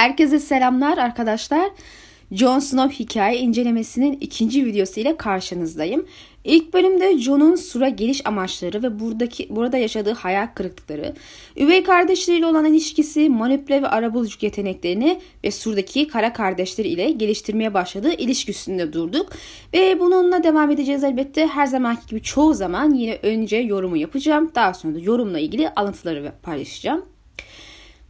Herkese selamlar arkadaşlar. Jon Snow hikaye incelemesinin ikinci videosu ile karşınızdayım. İlk bölümde Jon'un Sur'a geliş amaçları ve buradaki burada yaşadığı hayal kırıklıkları, üvey kardeşleriyle olan ilişkisi, manipüle ve arabuluculuk yeteneklerini ve Sur'daki kara kardeşleri ile geliştirmeye başladığı ilişki üstünde durduk. Ve bununla devam edeceğiz elbette. Her zamanki gibi çoğu zaman yine önce yorumu yapacağım. Daha sonra da yorumla ilgili alıntıları paylaşacağım.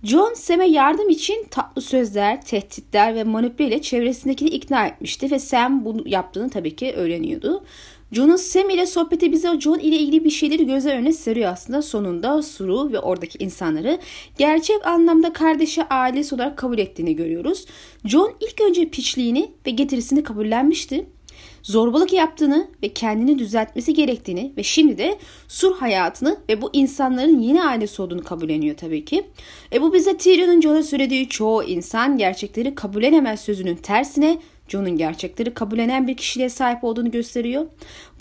John Sam'e yardım için tatlı sözler, tehditler ve manipüle çevresindekini ikna etmişti ve Sam bunu yaptığını tabii ki öğreniyordu. John'un Sam ile sohbeti bize John ile ilgili bir şeyleri göze önüne seriyor aslında. Sonunda Suru ve oradaki insanları gerçek anlamda kardeşi ailesi olarak kabul ettiğini görüyoruz. John ilk önce piçliğini ve getirisini kabullenmişti zorbalık yaptığını ve kendini düzeltmesi gerektiğini ve şimdi de sur hayatını ve bu insanların yeni ailesi olduğunu kabulleniyor tabii ki. E bu bize Tyrion'un Jon'a söylediği çoğu insan gerçekleri kabullenemez sözünün tersine Jon'un gerçekleri kabullenen bir kişiliğe sahip olduğunu gösteriyor.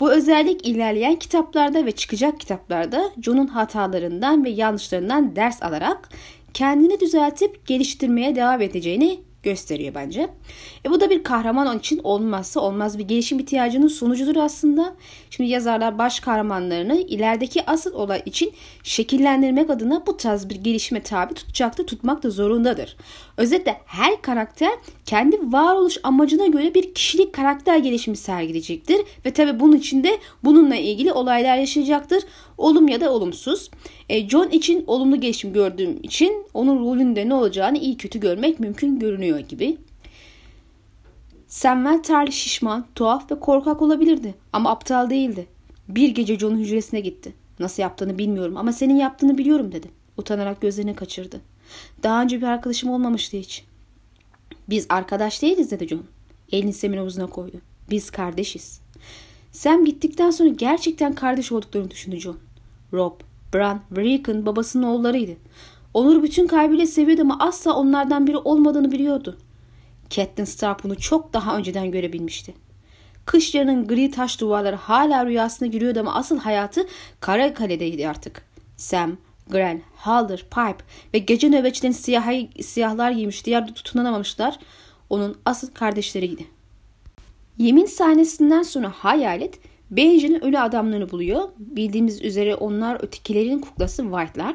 Bu özellik ilerleyen kitaplarda ve çıkacak kitaplarda Jon'un hatalarından ve yanlışlarından ders alarak kendini düzeltip geliştirmeye devam edeceğini gösteriyor bence. E bu da bir kahraman için olmazsa olmaz bir gelişim ihtiyacının sonucudur aslında. Şimdi yazarlar baş kahramanlarını ilerideki asıl olay için şekillendirmek adına bu tarz bir gelişime tabi tutacaktır, tutmak da zorundadır. Özetle her karakter kendi varoluş amacına göre bir kişilik karakter gelişimi sergileyecektir ve tabi bunun içinde bununla ilgili olaylar yaşayacaktır. Olum ya da olumsuz. E, John için olumlu gelişim gördüğüm için onun rolünde ne olacağını iyi kötü görmek mümkün görünüyor gibi. Samuel terli şişman, tuhaf ve korkak olabilirdi ama aptal değildi. Bir gece John'un hücresine gitti. Nasıl yaptığını bilmiyorum ama senin yaptığını biliyorum dedi. Utanarak gözlerini kaçırdı. Daha önce bir arkadaşım olmamıştı hiç. Biz arkadaş değiliz dedi John. Elini Sam'in omuzuna koydu. Biz kardeşiz. Sam gittikten sonra gerçekten kardeş olduklarını düşündü John. Rob, Bran ve Rickon babasının oğullarıydı. Onur bütün kalbiyle seviyordu ama asla onlardan biri olmadığını biliyordu. Catelyn Stark bunu çok daha önceden görebilmişti. Kış yarının gri taş duvarları hala rüyasına giriyordu ama asıl hayatı Kara Kale'deydi artık. Sam, Gren, Halder, Pipe ve gece nöbetçilerin siyah, siyahlar giymiş diğer tutunamamışlar. Onun asıl kardeşleriydi. Yemin sahnesinden sonra hayalet Benji'nin ölü adamlarını buluyor. Bildiğimiz üzere onlar ötekilerin kuklası White'lar.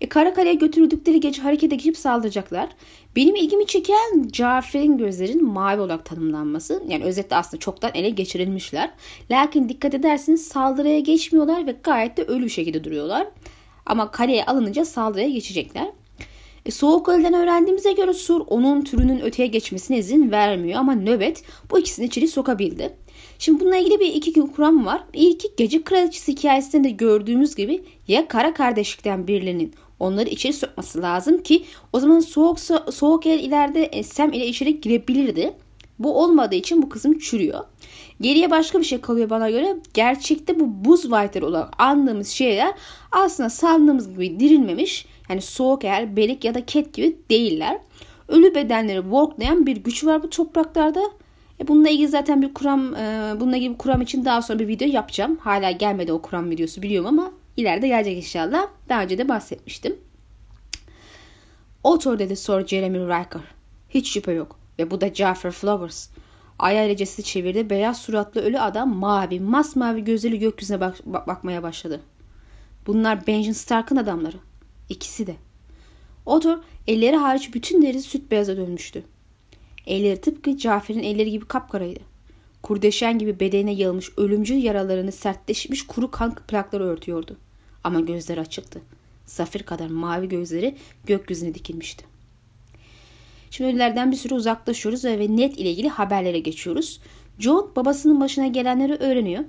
E, Karakale'ye götürüldükleri gece harekete geçip saldıracaklar. Benim ilgimi çeken Cafer'in gözlerin mavi olarak tanımlanması. Yani özetle aslında çoktan ele geçirilmişler. Lakin dikkat ederseniz saldırıya geçmiyorlar ve gayet de ölü şekilde duruyorlar. Ama kaleye alınınca saldırıya geçecekler. E, soğuk ölden öğrendiğimize göre Sur onun türünün öteye geçmesine izin vermiyor ama nöbet bu ikisini içeri sokabildi. Şimdi bununla ilgili bir iki kuram var. İlki gece kraliçesi hikayesinde de gördüğümüz gibi ya kara kardeşlikten birilerinin onları içeri sokması lazım ki o zaman soğuk soğuk el ileride e, Sam ile içeri girebilirdi. Bu olmadığı için bu kızım çürüyor. Geriye başka bir şey kalıyor bana göre. Gerçekte bu buz fighter olarak andığımız şeyler aslında sandığımız gibi dirilmemiş. Yani soğuk el, belik ya da ket gibi değiller. Ölü bedenleri worklayan bir güç var bu topraklarda e bununla ilgili zaten bir kuram, e, bununla ilgili bir kuram için daha sonra bir video yapacağım. Hala gelmedi o kuram videosu biliyorum ama ileride gelecek inşallah. Daha önce de bahsetmiştim. Otor dedi Sir Jeremy Riker. Hiç şüphe yok. Ve bu da Jaffer Flowers. Ay ailecesi çevirdi. Beyaz suratlı ölü adam mavi, masmavi gözleri gökyüzüne bak- bak- bakmaya başladı. Bunlar Benjamin Stark'ın adamları. İkisi de. Otor elleri hariç bütün derisi süt beyaza dönmüştü. Elleri tıpkı Cafer'in elleri gibi kapkaraydı. Kurdeşen gibi bedenine yayılmış ölümcül yaralarını sertleşmiş kuru kan plakları örtüyordu. Ama gözleri açıktı. Safir kadar mavi gözleri gökyüzüne dikilmişti. Şimdi ölülerden bir süre uzaklaşıyoruz ve Ned ile ilgili haberlere geçiyoruz. John babasının başına gelenleri öğreniyor.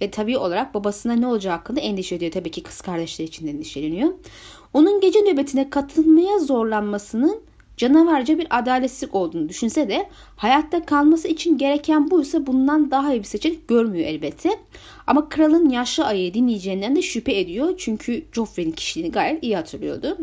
Ve tabii olarak babasına ne olacağı hakkında endişe ediyor. Tabii ki kız kardeşleri için endişeleniyor. Onun gece nöbetine katılmaya zorlanmasının canavarca bir adaletsizlik olduğunu düşünse de hayatta kalması için gereken buysa bundan daha iyi bir seçenek görmüyor elbette. Ama kralın yaşlı ayı dinleyeceğinden de şüphe ediyor. Çünkü Joffrey'nin kişiliğini gayet iyi hatırlıyordu.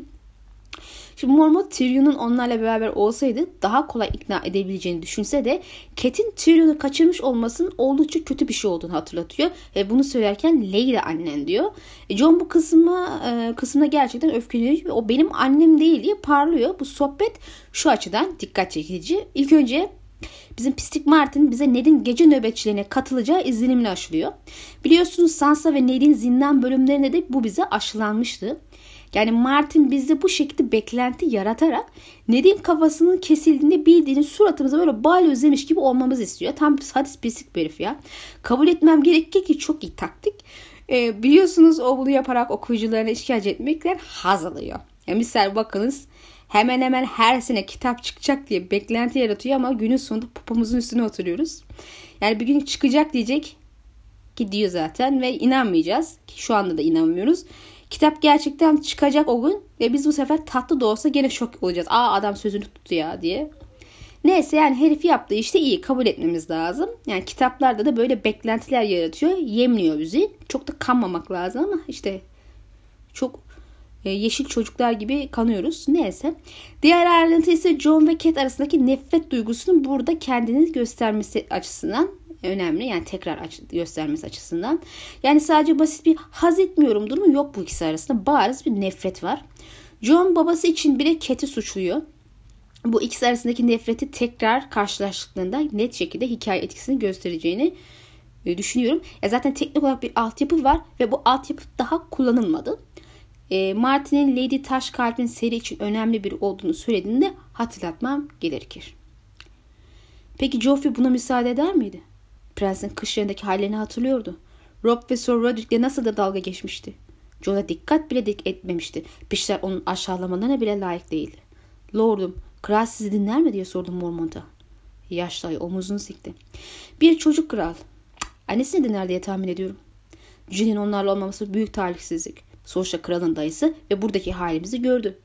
Şimdi Mormont Tyrion'un onlarla beraber olsaydı daha kolay ikna edebileceğini düşünse de Cat'in Tyrion'u kaçırmış olmasının oldukça kötü bir şey olduğunu hatırlatıyor. Ve bunu söylerken Lady annen diyor. E, John bu kısma, e, kısmına gerçekten öfkeleniyor. O benim annem değil diye parlıyor. Bu sohbet şu açıdan dikkat çekici. İlk önce Bizim Pislik Martin bize Ned'in gece nöbetçilerine katılacağı izlenimini aşılıyor. Biliyorsunuz Sansa ve Ned'in zindan bölümlerinde de bu bize aşılanmıştı. Yani Martin bizde bu şekilde beklenti yaratarak Ned'in kafasının kesildiğinde bildiğiniz suratımıza böyle bal özlemiş gibi olmamız istiyor. Tam bir sadist pislik bir herif ya. Kabul etmem gerekir ki çok iyi taktik. Ee, biliyorsunuz o bunu yaparak okuyucularına işkence etmekten haz alıyor. Yani misal bakınız hemen hemen her sene kitap çıkacak diye beklenti yaratıyor ama günün sonunda popomuzun üstüne oturuyoruz. Yani bir gün çıkacak diyecek gidiyor zaten ve inanmayacağız. Ki şu anda da inanmıyoruz. Kitap gerçekten çıkacak o gün ve biz bu sefer tatlı da olsa gene şok olacağız. Aa adam sözünü tuttu ya diye. Neyse yani herif yaptığı işte iyi kabul etmemiz lazım. Yani kitaplarda da böyle beklentiler yaratıyor. Yemliyor bizi. Çok da kanmamak lazım ama işte çok e, yeşil çocuklar gibi kanıyoruz. Neyse. Diğer ayrıntı ise John ve Cat arasındaki nefret duygusunun burada kendini göstermesi açısından önemli. Yani tekrar aç- göstermesi açısından. Yani sadece basit bir haz etmiyorum durumu yok bu ikisi arasında. Bariz bir nefret var. John babası için bile Cat'i suçluyor. Bu ikisi arasındaki nefreti tekrar karşılaştıklarında net şekilde hikaye etkisini göstereceğini e, düşünüyorum. Ya zaten teknik olarak bir altyapı var ve bu altyapı daha kullanılmadı. E, Martin'in Lady Taş Kalp'in seri için önemli bir olduğunu söylediğinde hatırlatmam gerekir. Peki Joffrey buna müsaade eder miydi? Prensin kış yerindeki hallerini hatırlıyordu. Rob ve Sir Roderick'le nasıl da dalga geçmişti. John'a dikkat bile dik etmemişti. Pişler onun aşağılamalarına bile layık değildi. Lordum, kral sizi dinler mi diye sordum Mormont'a. Yaşlı ayı omuzunu sikti. Bir çocuk kral. Annesini dinler diye tahmin ediyorum. Gin'in onlarla olmaması büyük talihsizlik. Sonuçta kralın dayısı ve buradaki halimizi gördü.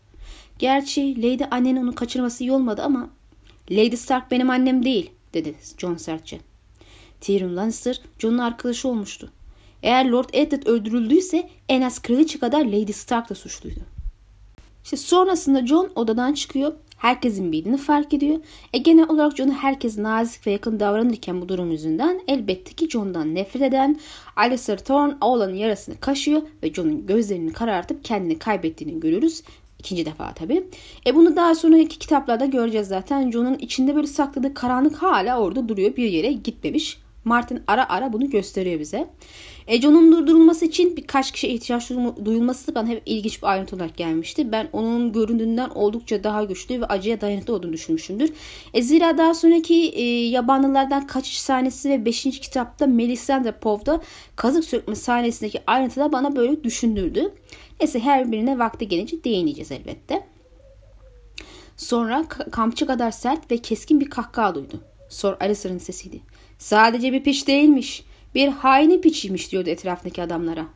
Gerçi Lady annenin onu kaçırması iyi olmadı ama Lady Stark benim annem değil dedi John sertçe. Tyrion Lannister Jon'un arkadaşı olmuştu. Eğer Lord Eddard öldürüldüyse en az kraliçe kadar Lady Stark da suçluydu. İşte sonrasında John odadan çıkıyor. Herkesin bildiğini fark ediyor. E genel olarak John'a herkes nazik ve yakın davranırken bu durum yüzünden elbette ki John'dan nefret eden Alistair Thorne oğlanın yarasını kaşıyor ve John'un gözlerini karartıp kendini kaybettiğini görürüz. İkinci defa tabi. E bunu daha sonraki kitaplarda göreceğiz zaten. John'un içinde böyle sakladığı karanlık hala orada duruyor. Bir yere gitmemiş. Martin ara ara bunu gösteriyor bize. Ejo'nun durdurulması için birkaç kişi ihtiyaç duyulması bana hep ilginç bir ayrıntı olarak gelmişti. Ben onun göründüğünden oldukça daha güçlü ve acıya dayanıklı olduğunu düşünmüşümdür. E zira daha sonraki e, yabanlılardan kaçış sahnesi ve 5. kitapta Melisandre Pov'da kazık sökme sahnesindeki ayrıntılar bana böyle düşündürdü. Neyse her birine vakti gelince değineceğiz elbette. Sonra kampçı kadar sert ve keskin bir kahkaha duydu. Sor Alistair'ın sesiydi. Sadece bir piç değilmiş. Bir haini piçiymiş diyordu etrafındaki adamlara.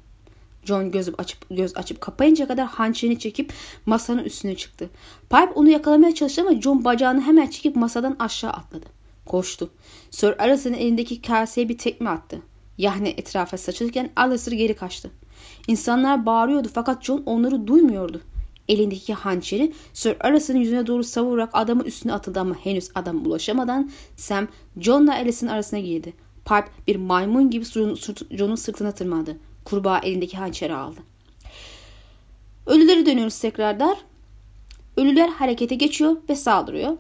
John göz açıp göz açıp kapayınca kadar hançerini çekip masanın üstüne çıktı. Pipe onu yakalamaya çalıştı ama John bacağını hemen çekip masadan aşağı atladı. Koştu. Sir Aras'ın elindeki kaseye bir tekme attı. Yahne etrafa saçılırken Alistair geri kaçtı. İnsanlar bağırıyordu fakat John onları duymuyordu. Elindeki hançeri Sir Alicent'ın yüzüne doğru savurarak adamın üstüne atıldı ama henüz adam ulaşamadan Sam John'la Alice'in arasına girdi. Pipe bir maymun gibi John'un sırtına tırmandı. Kurbağa elindeki hançeri aldı. Ölüleri dönüyoruz tekrarlar. Ölüler harekete geçiyor ve saldırıyor.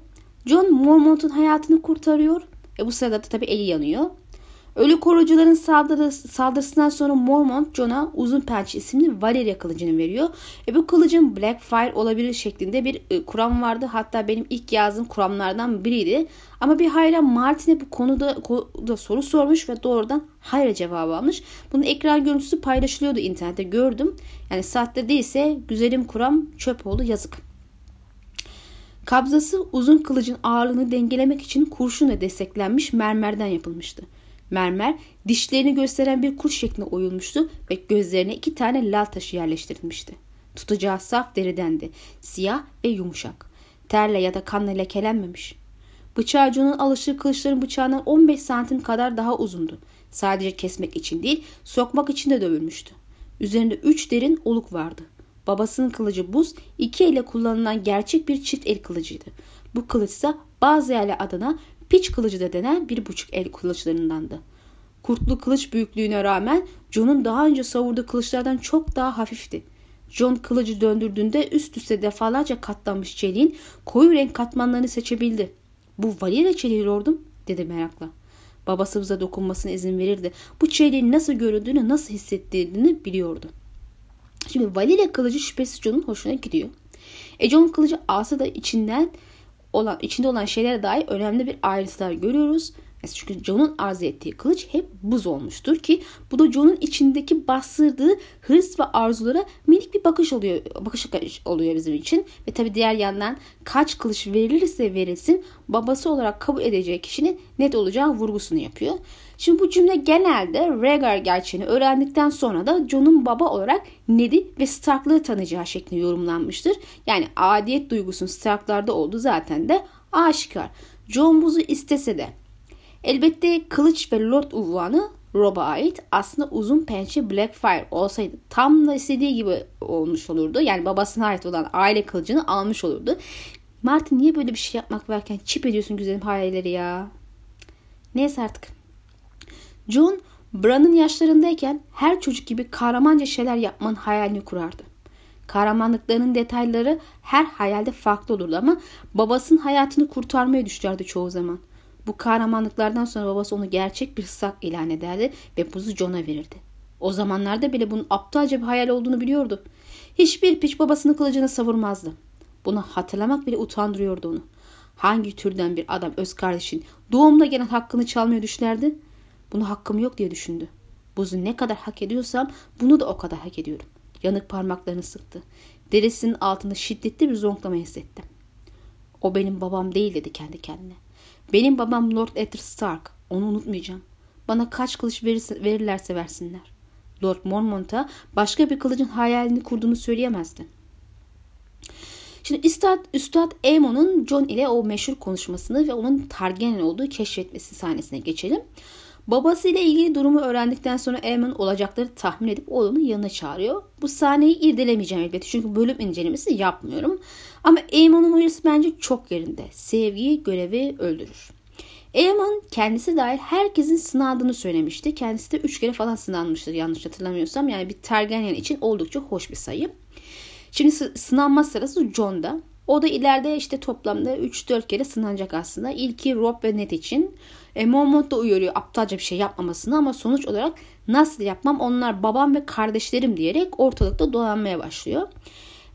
John Mormont'un hayatını kurtarıyor. E bu sırada da tabii eli yanıyor. Ölü korucuların saldırı, saldırısından sonra Mormont John'a uzun pençe isimli Valeria kılıcını veriyor. E bu kılıcın Blackfire olabilir şeklinde bir e, kuram vardı. Hatta benim ilk yazdığım kuramlardan biriydi. Ama bir hayran Martin'e bu konuda, konuda soru sormuş ve doğrudan hayır cevabı almış. Bunun ekran görüntüsü paylaşılıyordu internette gördüm. Yani saatte değilse güzelim kuram çöp oldu yazık. Kabzası uzun kılıcın ağırlığını dengelemek için kurşunla desteklenmiş mermerden yapılmıştı. Mermer dişlerini gösteren bir kuş şeklinde oyulmuştu ve gözlerine iki tane lal taşı yerleştirilmişti. Tutacağı saf deridendi. Siyah ve yumuşak. Terle ya da kanla lekelenmemiş. Bıçağı John'un alışık kılıçların bıçağından 15 santim kadar daha uzundu. Sadece kesmek için değil, sokmak için de dövülmüştü. Üzerinde üç derin oluk vardı. Babasının kılıcı buz, iki elle kullanılan gerçek bir çift el kılıcıydı. Bu kılıç ise bazı yerler adına piç kılıcı da denen bir buçuk el kılıçlarındandı. Kurtlu kılıç büyüklüğüne rağmen John'un daha önce savurduğu kılıçlardan çok daha hafifti. John kılıcı döndürdüğünde üst üste defalarca katlanmış çeliğin koyu renk katmanlarını seçebildi. Bu valile çeliği lordum dedi merakla. Babası bize dokunmasına izin verirdi. Bu çeliğin nasıl göründüğünü, nasıl hissettiğini biliyordu. Şimdi valile kılıcı şüphesiz John'un hoşuna gidiyor. E John kılıcı alsa da içinden olan, içinde olan şeylere dair önemli bir ayrıntılar görüyoruz. Çünkü John'un arz ettiği kılıç hep buz olmuştur ki bu da John'un içindeki bastırdığı hırs ve arzulara minik bir bakış oluyor, bakış oluyor bizim için. Ve tabi diğer yandan kaç kılıç verilirse verilsin babası olarak kabul edeceği kişinin net olacağı vurgusunu yapıyor. Şimdi bu cümle genelde Rhaegar gerçeğini öğrendikten sonra da Jon'un baba olarak Ned'i ve Stark'lığı tanıyacağı şeklinde yorumlanmıştır. Yani adiyet duygusunun Stark'larda olduğu zaten de aşikar. Jon buzu istese de Elbette kılıç ve lord unvanı Rob'a ait. Aslında uzun pençe Blackfire olsaydı tam da istediği gibi olmuş olurdu. Yani babasına ait olan aile kılıcını almış olurdu. Martin niye böyle bir şey yapmak varken çip ediyorsun güzelim hayalleri ya. Neyse artık. John Bran'ın yaşlarındayken her çocuk gibi kahramanca şeyler yapmanın hayalini kurardı. Kahramanlıklarının detayları her hayalde farklı olurdu ama babasının hayatını kurtarmaya düşerdi çoğu zaman. Bu kahramanlıklardan sonra babası onu gerçek bir sak ilan ederdi ve buzu John'a verirdi. O zamanlarda bile bunun aptalca bir hayal olduğunu biliyordu. Hiçbir piç babasının kılıcını savurmazdı. Bunu hatırlamak bile utandırıyordu onu. Hangi türden bir adam öz kardeşin doğumda gelen hakkını çalmaya düşlerdi? Bunu hakkım yok diye düşündü. Buzu ne kadar hak ediyorsam bunu da o kadar hak ediyorum. Yanık parmaklarını sıktı. Derisinin altında şiddetli bir zonklama hissetti. O benim babam değil dedi kendi kendine. Benim babam Lord Eddard Stark. Onu unutmayacağım. Bana kaç kılıç verirse, verirlerse versinler. Lord Mormont'a başka bir kılıcın hayalini kurduğunu söyleyemezdi. Şimdi Üstad, Üstad Aemon'un John ile o meşhur konuşmasını ve onun Targaryen olduğu keşfetmesi sahnesine geçelim. Babası ile ilgili durumu öğrendikten sonra Aemon olacakları tahmin edip oğlunu yanına çağırıyor. Bu sahneyi irdelemeyeceğim elbette çünkü bölüm incelemesi yapmıyorum. Ama Aemon'un uyarısı bence çok yerinde. Sevgi görevi öldürür. Aemon kendisi dahil herkesin sınandığını söylemişti. Kendisi de 3 kere falan sınanmıştır yanlış hatırlamıyorsam. Yani bir Targaryen için oldukça hoş bir sayı. Şimdi sınanma sırası Jon'da. O da ileride işte toplamda 3-4 kere sınanacak aslında. İlki Rob ve Ned için. E, Mormont da uyarıyor aptalca bir şey yapmamasını ama sonuç olarak nasıl yapmam onlar babam ve kardeşlerim diyerek ortalıkta dolanmaya başlıyor.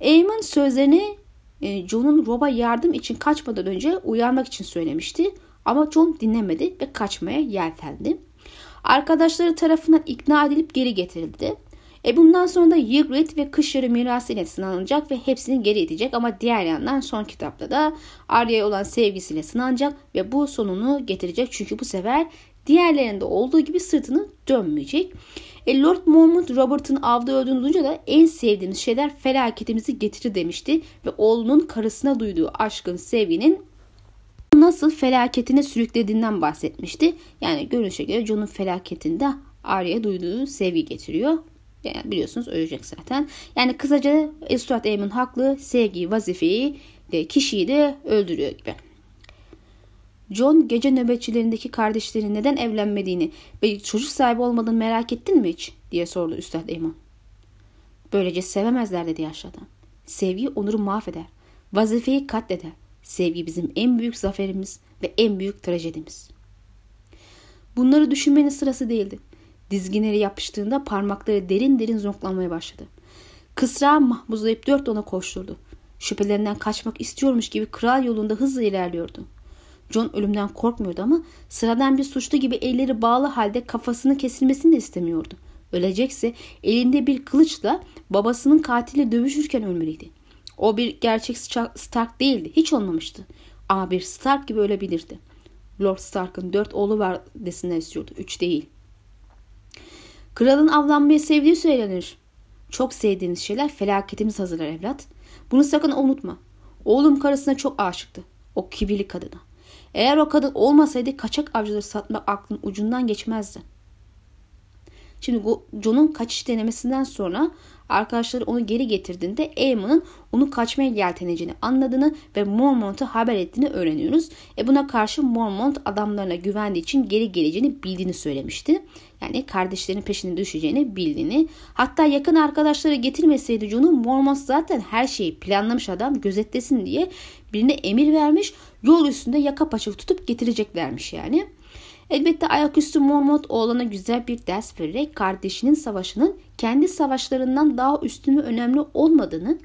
Aemon sözlerini e, John'un Rob'a yardım için kaçmadan önce uyarmak için söylemişti. Ama John dinlemedi ve kaçmaya yeltendi. Arkadaşları tarafından ikna edilip geri getirildi. E bundan sonra da Ygritte ve Kış Yarı ile sınanacak ve hepsini geri itecek ama diğer yandan son kitapta da Arya'ya olan sevgisiyle sınanacak ve bu sonunu getirecek çünkü bu sefer diğerlerinde olduğu gibi sırtını dönmeyecek. E Lord Mormont Robert'ın avda öldüğünü duyunca da en sevdiğimiz şeyler felaketimizi getirir demişti ve oğlunun karısına duyduğu aşkın sevginin nasıl felaketine sürüklediğinden bahsetmişti. Yani görünüşe göre John'un felaketinde Arya'ya duyduğu sevgi getiriyor. Yani biliyorsunuz ölecek zaten. Yani kısaca Stuart Aemon haklı. Sevgi, vazifeyi de kişiyi de öldürüyor gibi. John gece nöbetçilerindeki kardeşlerinin neden evlenmediğini ve çocuk sahibi olmadığını merak ettin mi hiç? diye sordu Üstad Aemon. Böylece sevemezler dedi yaşlı adam. Sevgi onuru mahveder. Vazifeyi katleder. Sevgi bizim en büyük zaferimiz ve en büyük trajedimiz. Bunları düşünmenin sırası değildi. Dizginleri yapıştığında parmakları derin derin zonklanmaya başladı. Kısra mahmuzlayıp dört ona koşturdu. Şüphelerinden kaçmak istiyormuş gibi kral yolunda hızla ilerliyordu. John ölümden korkmuyordu ama sıradan bir suçlu gibi elleri bağlı halde kafasının kesilmesini de istemiyordu. Ölecekse elinde bir kılıçla babasının katili dövüşürken ölmeliydi. O bir gerçek Stark değildi. Hiç olmamıştı. Ama bir Stark gibi ölebilirdi. Lord Stark'ın dört oğlu var desinler istiyordu. Üç değil. Kralın avlanmayı sevdiği söylenir. Çok sevdiğimiz şeyler felaketimiz hazırlar evlat. Bunu sakın unutma. Oğlum karısına çok aşıktı. O kibirli kadına. Eğer o kadın olmasaydı kaçak avcıları satmak aklın ucundan geçmezdi. Şimdi John'un kaçış denemesinden sonra arkadaşları onu geri getirdiğinde Aemon'un onu kaçmaya yelteneceğini anladığını ve Mormont'a haber ettiğini öğreniyoruz. E buna karşı Mormont adamlarına güvendiği için geri geleceğini bildiğini söylemişti. Yani kardeşlerinin peşine düşeceğini bildiğini. Hatta yakın arkadaşları getirmeseydi John'u Mormont zaten her şeyi planlamış adam gözetlesin diye birine emir vermiş. Yol üstünde yaka paça tutup getireceklermiş yani. Elbette ayaküstü Mormont oğlana güzel bir ders vererek kardeşinin savaşının kendi savaşlarından daha üstün ve önemli olmadığını,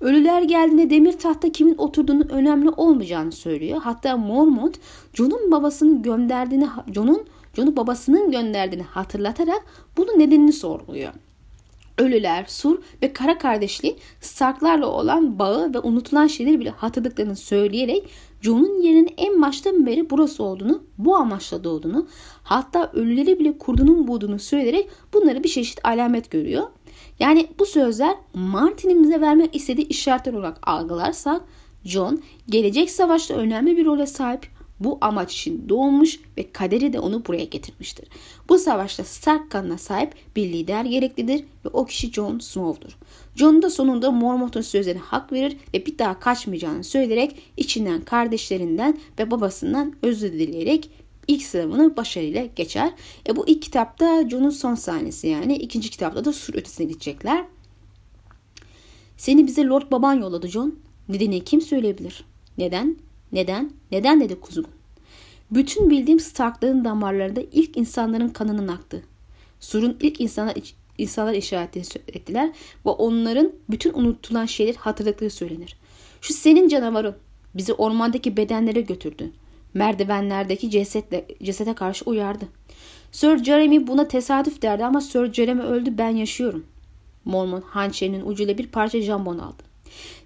ölüler geldiğinde demir tahta kimin oturduğunu önemli olmayacağını söylüyor. Hatta Mormont John'un babasının gönderdiğini John'un John'u babasının gönderdiğini hatırlatarak bunun nedenini sorguluyor. Ölüler, Sur ve Kara kardeşliğin Starklarla olan bağı ve unutulan şeyleri bile hatırladıklarını söyleyerek John'un yerinin en baştan beri burası olduğunu, bu amaçla doğduğunu, hatta ölüleri bile kurdunun bulduğunu söyleyerek bunları bir çeşit alamet görüyor. Yani bu sözler Martin'in bize vermek istediği işaretler olarak algılarsak John gelecek savaşta önemli bir role sahip bu amaç için doğmuş ve kaderi de onu buraya getirmiştir. Bu savaşta Stark kanına sahip bir lider gereklidir ve o kişi Jon Snow'dur. Jon da sonunda Mormont'un sözlerine hak verir ve bir daha kaçmayacağını söyleyerek içinden kardeşlerinden ve babasından özür dileyerek ilk sınavını başarıyla geçer. E bu ilk kitapta Jon'un son sahnesi yani. ikinci kitapta da sur ötesine gidecekler. Seni bize Lord baban yolladı John. Nedeni kim söyleyebilir? Neden? Neden? Neden dedi kuzgun. Bütün bildiğim Starkların damarlarında ilk insanların kanının aktı. Sur'un ilk insanlar, insanlar işaret ettiler ve onların bütün unutulan şeyler hatırladıkları söylenir. Şu senin canavarın bizi ormandaki bedenlere götürdü. Merdivenlerdeki cesetle, cesete karşı uyardı. Sir Jeremy buna tesadüf derdi ama Sir Jeremy öldü ben yaşıyorum. Mormon hançerinin ucuyla bir parça jambon aldı.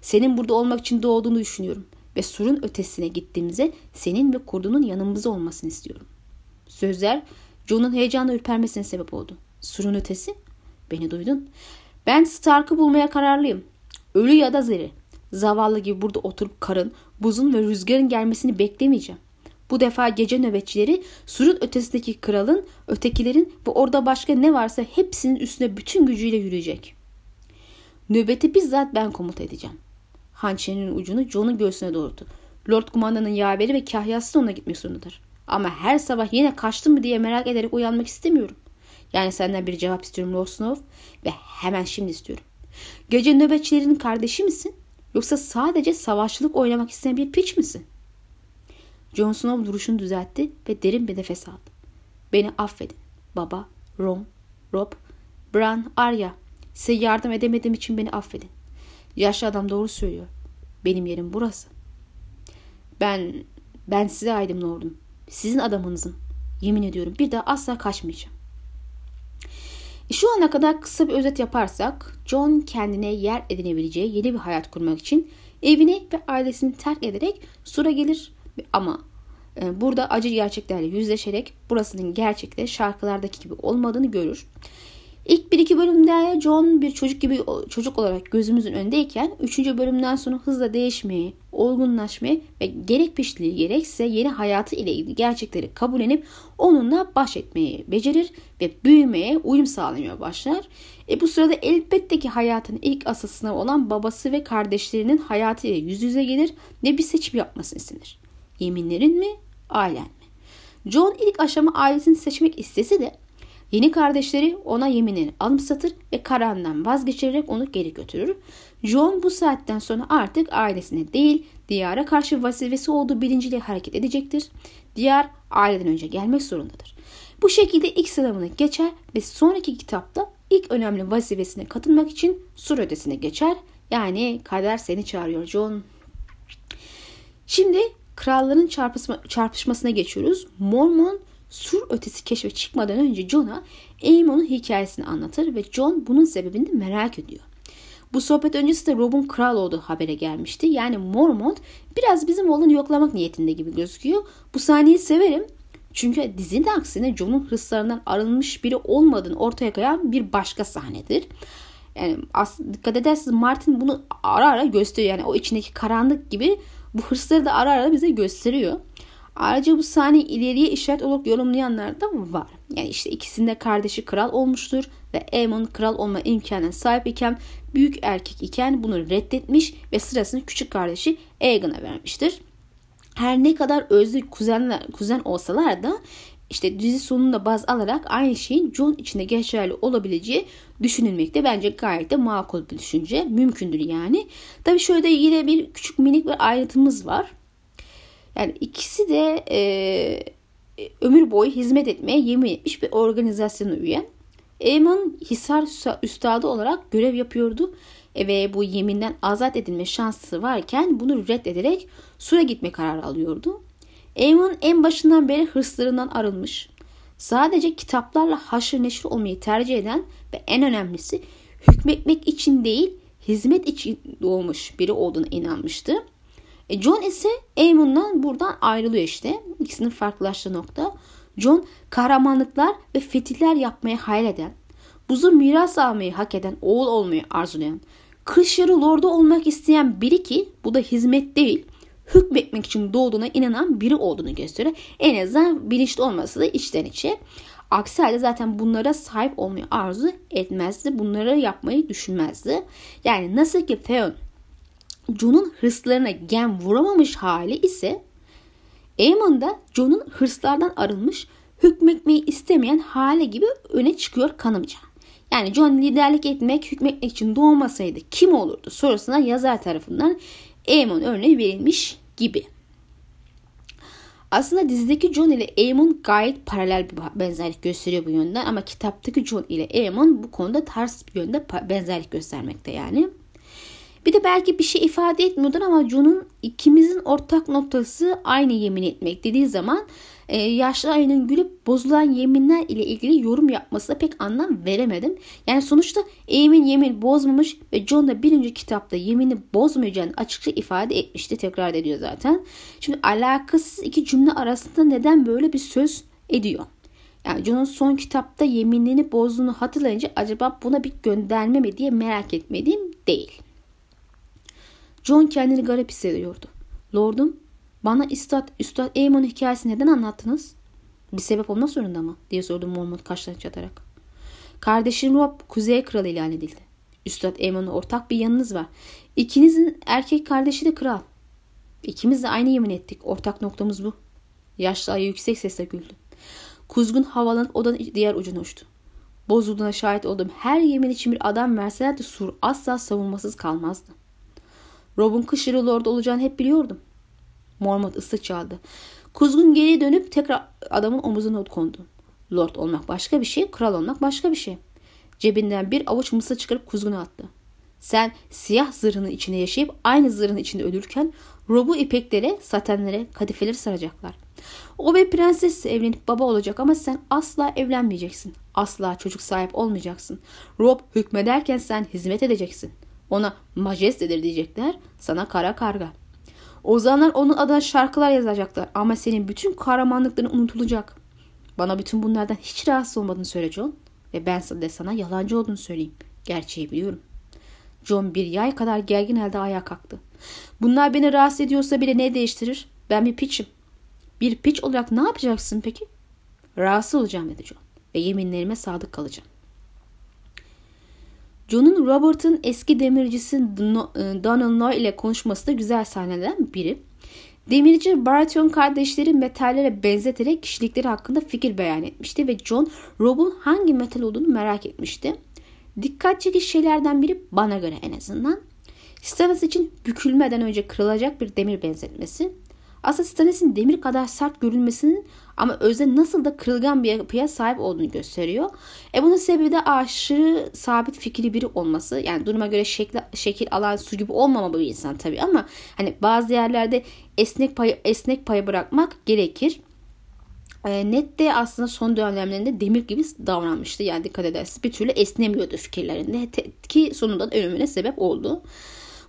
Senin burada olmak için doğduğunu düşünüyorum ve surun ötesine gittiğimizde senin ve kurdunun yanımızda olmasını istiyorum. Sözler John'un heyecanla ürpermesine sebep oldu. Surun ötesi? Beni duydun. Ben Stark'ı bulmaya kararlıyım. Ölü ya da zeri. Zavallı gibi burada oturup karın, buzun ve rüzgarın gelmesini beklemeyeceğim. Bu defa gece nöbetçileri surun ötesindeki kralın, ötekilerin ve orada başka ne varsa hepsinin üstüne bütün gücüyle yürüyecek. Nöbeti bizzat ben komuta edeceğim hançerinin ucunu John'un göğsüne doğurdu. Lord kumandanın yaveri ve kahyası da ona gitmek zorundadır. Ama her sabah yine kaçtın mı diye merak ederek uyanmak istemiyorum. Yani senden bir cevap istiyorum Lord Snow ve hemen şimdi istiyorum. Gece nöbetçilerin kardeşi misin? Yoksa sadece savaşçılık oynamak isteyen bir piç misin? Jon Snow duruşunu düzeltti ve derin bir nefes aldı. Beni affedin. Baba, Rom, Rob, Bran, Arya. Size yardım edemediğim için beni affedin. Yaşlı adam doğru söylüyor. Benim yerim burası. Ben ben size aydım Lord'um. Sizin adamınızım. Yemin ediyorum bir daha asla kaçmayacağım. E, şu ana kadar kısa bir özet yaparsak John kendine yer edinebileceği yeni bir hayat kurmak için evini ve ailesini terk ederek Sur'a gelir ama e, burada acı gerçeklerle yüzleşerek burasının gerçekte şarkılardaki gibi olmadığını görür. İlk bir iki bölümde John bir çocuk gibi çocuk olarak gözümüzün önündeyken üçüncü bölümden sonra hızla değişmeyi, olgunlaşmayı ve gerek pişliği gerekse yeni hayatı ile ilgili gerçekleri kabullenip onunla baş etmeyi becerir ve büyümeye, uyum sağlamaya başlar. E bu sırada elbette ki hayatın ilk asıl sınavı olan babası ve kardeşlerinin hayatı ile yüz yüze gelir ve bir seçim yapmasını istenir. Yeminlerin mi, ailen mi? John ilk aşama ailesini seçmek istese de Yeni kardeşleri ona yeminini anımsatır ve kararından vazgeçirerek onu geri götürür. John bu saatten sonra artık ailesine değil diyara karşı vazifesi olduğu bilinciyle hareket edecektir. Diyar aileden önce gelmek zorundadır. Bu şekilde ilk sınavını geçer ve sonraki kitapta ilk önemli vazifesine katılmak için sur ötesine geçer. Yani kader seni çağırıyor John. Şimdi kralların çarpışma, çarpışmasına geçiyoruz. Mormon sur ötesi keşfe çıkmadan önce John'a Aemon'un hikayesini anlatır ve John bunun sebebini merak ediyor. Bu sohbet öncesi de Rob'un kral olduğu habere gelmişti. Yani Mormont biraz bizim oğlanı yoklamak niyetinde gibi gözüküyor. Bu sahneyi severim. Çünkü dizinin aksine John'un hırslarından arınmış biri olmadığını ortaya koyan bir başka sahnedir. Yani aslında dikkat ederseniz Martin bunu ara ara gösteriyor. Yani o içindeki karanlık gibi bu hırsları da ara ara bize gösteriyor. Ayrıca bu sahne ileriye işaret olarak yorumlayanlar da var. Yani işte ikisinde kardeşi kral olmuştur. ve Aemon kral olma imkanına sahip iken büyük erkek iken bunu reddetmiş ve sırasını küçük kardeşi Aegon'a vermiştir. Her ne kadar özlü kuzenler, kuzen olsalar da işte dizi sonunda baz alarak aynı şeyin John içinde geçerli olabileceği düşünülmekte. Bence gayet de makul bir düşünce. Mümkündür yani. Tabi şöyle yine bir küçük minik bir ayrıntımız var. Yani ikisi de e, ömür boyu hizmet etmeye yemin etmiş bir organizasyona üye. Eamon Hisar Üstadı olarak görev yapıyordu e, ve bu yeminden azat edilme şansı varken bunu reddederek Sur'a gitme kararı alıyordu. Eamon en başından beri hırslarından arılmış. Sadece kitaplarla haşır neşir olmayı tercih eden ve en önemlisi hükmetmek için değil hizmet için doğmuş biri olduğuna inanmıştı. E John ise Aemon'dan buradan ayrılıyor işte. İkisinin farklılaştığı nokta. John kahramanlıklar ve fetihler yapmaya hayal eden, buzu miras almayı hak eden, oğul olmayı arzulayan, kış yarı lordu olmak isteyen biri ki bu da hizmet değil, hükmetmek için doğduğuna inanan biri olduğunu gösteriyor. En azından bilinçli olması da içten içe. Aksi halde zaten bunlara sahip olmayı arzu etmezdi. Bunları yapmayı düşünmezdi. Yani nasıl ki Theon Jon'un hırslarına gem vuramamış hali ise Aemon da Jon'un hırslardan arınmış hükmetmeyi istemeyen hale gibi öne çıkıyor kanımca. Yani John liderlik etmek, hükmetmek için doğmasaydı kim olurdu sorusuna yazar tarafından Aemon örneği verilmiş gibi. Aslında dizideki John ile Aemon gayet paralel bir benzerlik gösteriyor bu yönden ama kitaptaki John ile Aemon bu konuda ters bir yönde benzerlik göstermekte yani. Bir de belki bir şey ifade etmiyordur ama John'un ikimizin ortak noktası aynı yemin etmek dediği zaman e, yaşlı ayının gülüp bozulan yeminler ile ilgili yorum yapmasına pek anlam veremedim. Yani sonuçta Emin yemin bozmamış ve John da birinci kitapta yemini bozmayacağını açıkça ifade etmişti. Tekrar ediyor zaten. Şimdi alakasız iki cümle arasında neden böyle bir söz ediyor? Yani John'un son kitapta yeminini bozduğunu hatırlayınca acaba buna bir gönderme mi diye merak etmediğim değil. John kendini garip hissediyordu. Lordum bana Üstad, Üstad Eamon hikayesi neden anlattınız? Bir sebep olmak zorunda mı? diye sordu Mormont kaşlarını çatarak. Kardeşim Rob Kuzey Kralı ilan edildi. Üstad Eamon'a ortak bir yanınız var. İkinizin erkek kardeşi de kral. İkimiz de aynı yemin ettik. Ortak noktamız bu. Yaşlı ayı yüksek sesle güldü. Kuzgun havalanıp odanın diğer ucuna uçtu. Bozulduğuna şahit olduğum her yemin için bir adam verselerdi sur asla savunmasız kalmazdı. Rob'un kış Lord olacağını hep biliyordum. Mormont ıslık çaldı. Kuzgun geriye dönüp tekrar adamın omuzuna kondu. Lord olmak başka bir şey, kral olmak başka bir şey. Cebinden bir avuç mısır çıkarıp kuzguna attı. Sen siyah zırhının içinde yaşayıp aynı zırhın içinde ölürken Rob'u ipeklere, satenlere, kadifeleri saracaklar. O bir prenses evlenip baba olacak ama sen asla evlenmeyeceksin. Asla çocuk sahip olmayacaksın. Rob hükmederken sen hizmet edeceksin. Ona majestedir diyecekler, sana kara karga. Ozanlar onun adına şarkılar yazacaklar ama senin bütün kahramanlıkların unutulacak. Bana bütün bunlardan hiç rahatsız olmadığını söyle John. Ve ben de sana yalancı olduğunu söyleyeyim. Gerçeği biliyorum. John bir yay kadar gergin halde ayağa kalktı. Bunlar beni rahatsız ediyorsa bile ne değiştirir? Ben bir piçim. Bir piç olarak ne yapacaksın peki? Rahatsız olacağım dedi John. Ve yeminlerime sadık kalacağım. John'un Robert'ın eski demircisi e, Donald Noy ile konuşması da güzel sahnelerden biri. Demirci Baratheon kardeşleri metallere benzeterek kişilikleri hakkında fikir beyan etmişti ve John Rob'un hangi metal olduğunu merak etmişti. Dikkat çekici şeylerden biri bana göre en azından. Stannis için bükülmeden önce kırılacak bir demir benzetmesi. Aslında Stannis'in demir kadar sert görülmesinin ama özde nasıl da kırılgan bir yapıya sahip olduğunu gösteriyor. E bunun sebebi de aşırı sabit fikri biri olması. Yani duruma göre şekil, şekil alan su gibi olmama bu insan tabii ama hani bazı yerlerde esnek pay, esnek payı bırakmak gerekir. E, net de aslında son dönemlerinde demir gibi davranmıştı. Yani dikkat ederseniz bir türlü esnemiyordu fikirlerinde ki sonunda da ölümüne sebep oldu.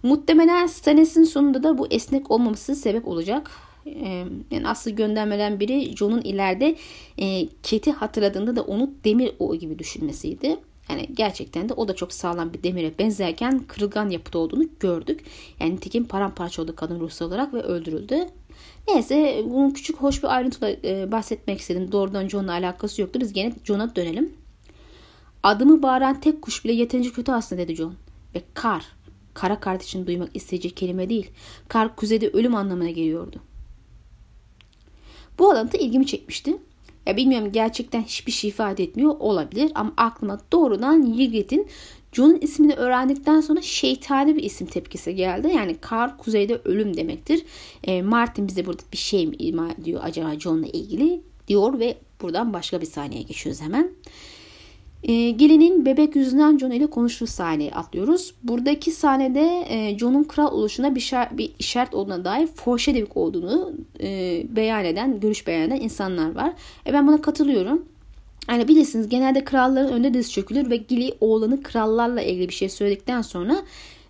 Muhtemelen Stannis'in sonunda da bu esnek olmaması sebep olacak. Ee, yani aslı göndermeden biri John'un ileride e, Kate'i hatırladığında da onu demir o gibi düşünmesiydi. Yani gerçekten de o da çok sağlam bir demire benzerken kırılgan yapıda olduğunu gördük. Yani nitekim paramparça oldu kadın ruhsal olarak ve öldürüldü. Neyse bunun küçük hoş bir ayrıntıda e, bahsetmek istedim. Doğrudan John'la alakası yoktu. Biz gene John'a dönelim. Adımı bağıran tek kuş bile yeterince kötü aslında dedi John. Ve kar, kara kardeşini duymak isteyecek kelime değil. Kar kuzeyde ölüm anlamına geliyordu. Bu alıntı ilgimi çekmişti. Ya bilmiyorum gerçekten hiçbir şey ifade etmiyor olabilir ama aklıma doğrudan Yigit'in John'un ismini öğrendikten sonra şeytani bir isim tepkisi geldi. Yani kar kuzeyde ölüm demektir. E, Martin bize burada bir şey mi ima ediyor acaba John'la ilgili diyor ve buradan başka bir sahneye geçiyoruz hemen. E, gelinin bebek yüzünden John ile konuştuğu sahneye atlıyoruz. Buradaki sahnede e, John'un kral oluşuna bir, şar, bir işaret olduğuna dair foreshadowing olduğunu e, beyan eden, görüş beyan eden insanlar var. E, ben buna katılıyorum. Yani bilirsiniz genelde kralların önünde diz çökülür ve Gili oğlanı krallarla ilgili bir şey söyledikten sonra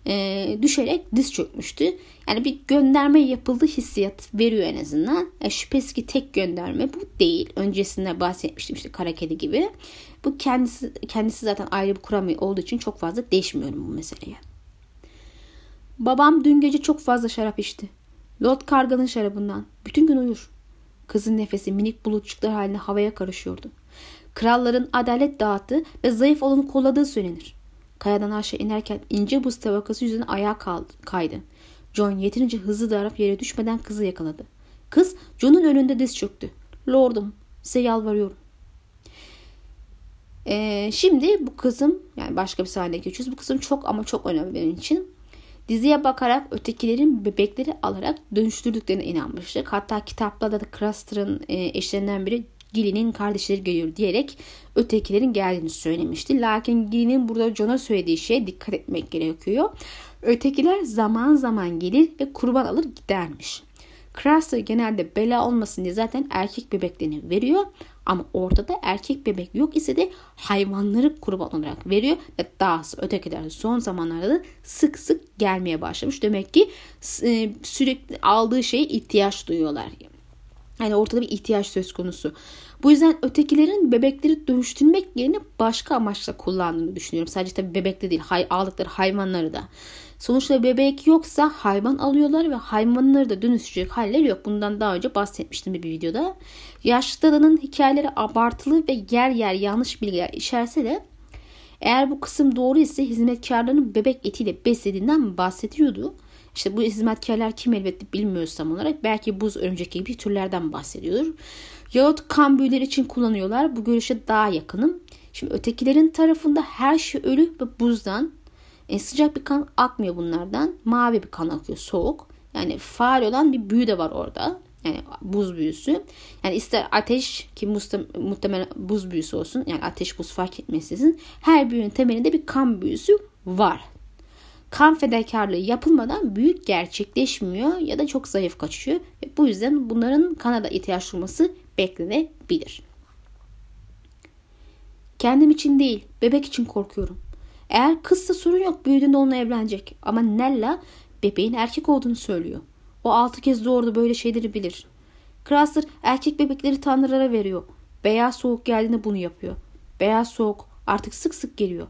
e, düşerek diz çökmüştü. Yani bir gönderme yapıldı hissiyat veriyor en azından. E, şüphesiz ki tek gönderme bu değil. Öncesinde bahsetmiştim işte kara kedi gibi. Bu kendisi kendisi zaten ayrı bir kuramı olduğu için çok fazla değişmiyorum bu meseleye. Babam dün gece çok fazla şarap içti. Lord Kargal'ın şarabından. Bütün gün uyur. Kızın nefesi minik bulutçuklar haline havaya karışıyordu. Kralların adalet dağıttığı ve zayıf olanı kolladığı söylenir. Kayadan aşağı inerken ince buz tabakası yüzünden ayağa kaydı. John yeterince hızlı darıp yere düşmeden kızı yakaladı. Kız John'un önünde diz çöktü. Lordum size yalvarıyorum. Ee, şimdi bu kızım yani başka bir sahneye geçiyoruz. Bu kızım çok ama çok önemli benim için. Diziye bakarak ötekilerin bebekleri alarak dönüştürdüklerine inanmıştık. Hatta kitaplarda da Craster'ın e, eşlerinden biri Gilly'nin kardeşleri geliyor diyerek ötekilerin geldiğini söylemişti. Lakin Gilly'nin burada John'a söylediği şeye dikkat etmek gerekiyor. Ötekiler zaman zaman gelir ve kurban alır gidermiş. Craster genelde bela olmasın diye zaten erkek bebeklerini veriyor. Ama ortada erkek bebek yok ise de hayvanları kurban olarak veriyor. Ve dahası ötekiler son zamanlarda da sık sık gelmeye başlamış. Demek ki e, sürekli aldığı şeye ihtiyaç duyuyorlar. Yani ortada bir ihtiyaç söz konusu. Bu yüzden ötekilerin bebekleri dönüştürmek yerine başka amaçla kullandığını düşünüyorum. Sadece tabii bebekte değil, hay, aldıkları hayvanları da. Sonuçta bebek yoksa hayvan alıyorlar ve hayvanları da dönüştürecek halleri yok. Bundan daha önce bahsetmiştim bir videoda. Yaşlı dadanın hikayeleri abartılı ve yer yer yanlış bilgiler içerse de eğer bu kısım doğru ise hizmetkarların bebek etiyle beslediğinden bahsediyordu. İşte bu hizmetkarlar kim elbette bilmiyoruz tam olarak. Belki buz örümcek gibi türlerden bahsediyordur. Yahut kan büyüleri için kullanıyorlar. Bu görüşe daha yakınım. Şimdi ötekilerin tarafında her şey ölü ve buzdan. E, sıcak bir kan akmıyor bunlardan. Mavi bir kan akıyor soğuk. Yani faal olan bir büyü de var orada. Yani buz büyüsü. Yani ister ateş ki muhtemelen buz büyüsü olsun. Yani ateş buz fark etmeksizin. Her büyünün temelinde bir kan büyüsü var kan fedakarlığı yapılmadan büyük gerçekleşmiyor ya da çok zayıf kaçıyor. Ve bu yüzden bunların kana da ihtiyaç duyması beklenebilir. Kendim için değil, bebek için korkuyorum. Eğer kızsa sorun yok, büyüdüğünde onunla evlenecek. Ama Nella bebeğin erkek olduğunu söylüyor. O altı kez doğurdu böyle şeyleri bilir. Craster erkek bebekleri tanrılara veriyor. Beyaz soğuk geldiğinde bunu yapıyor. Beyaz soğuk artık sık sık geliyor.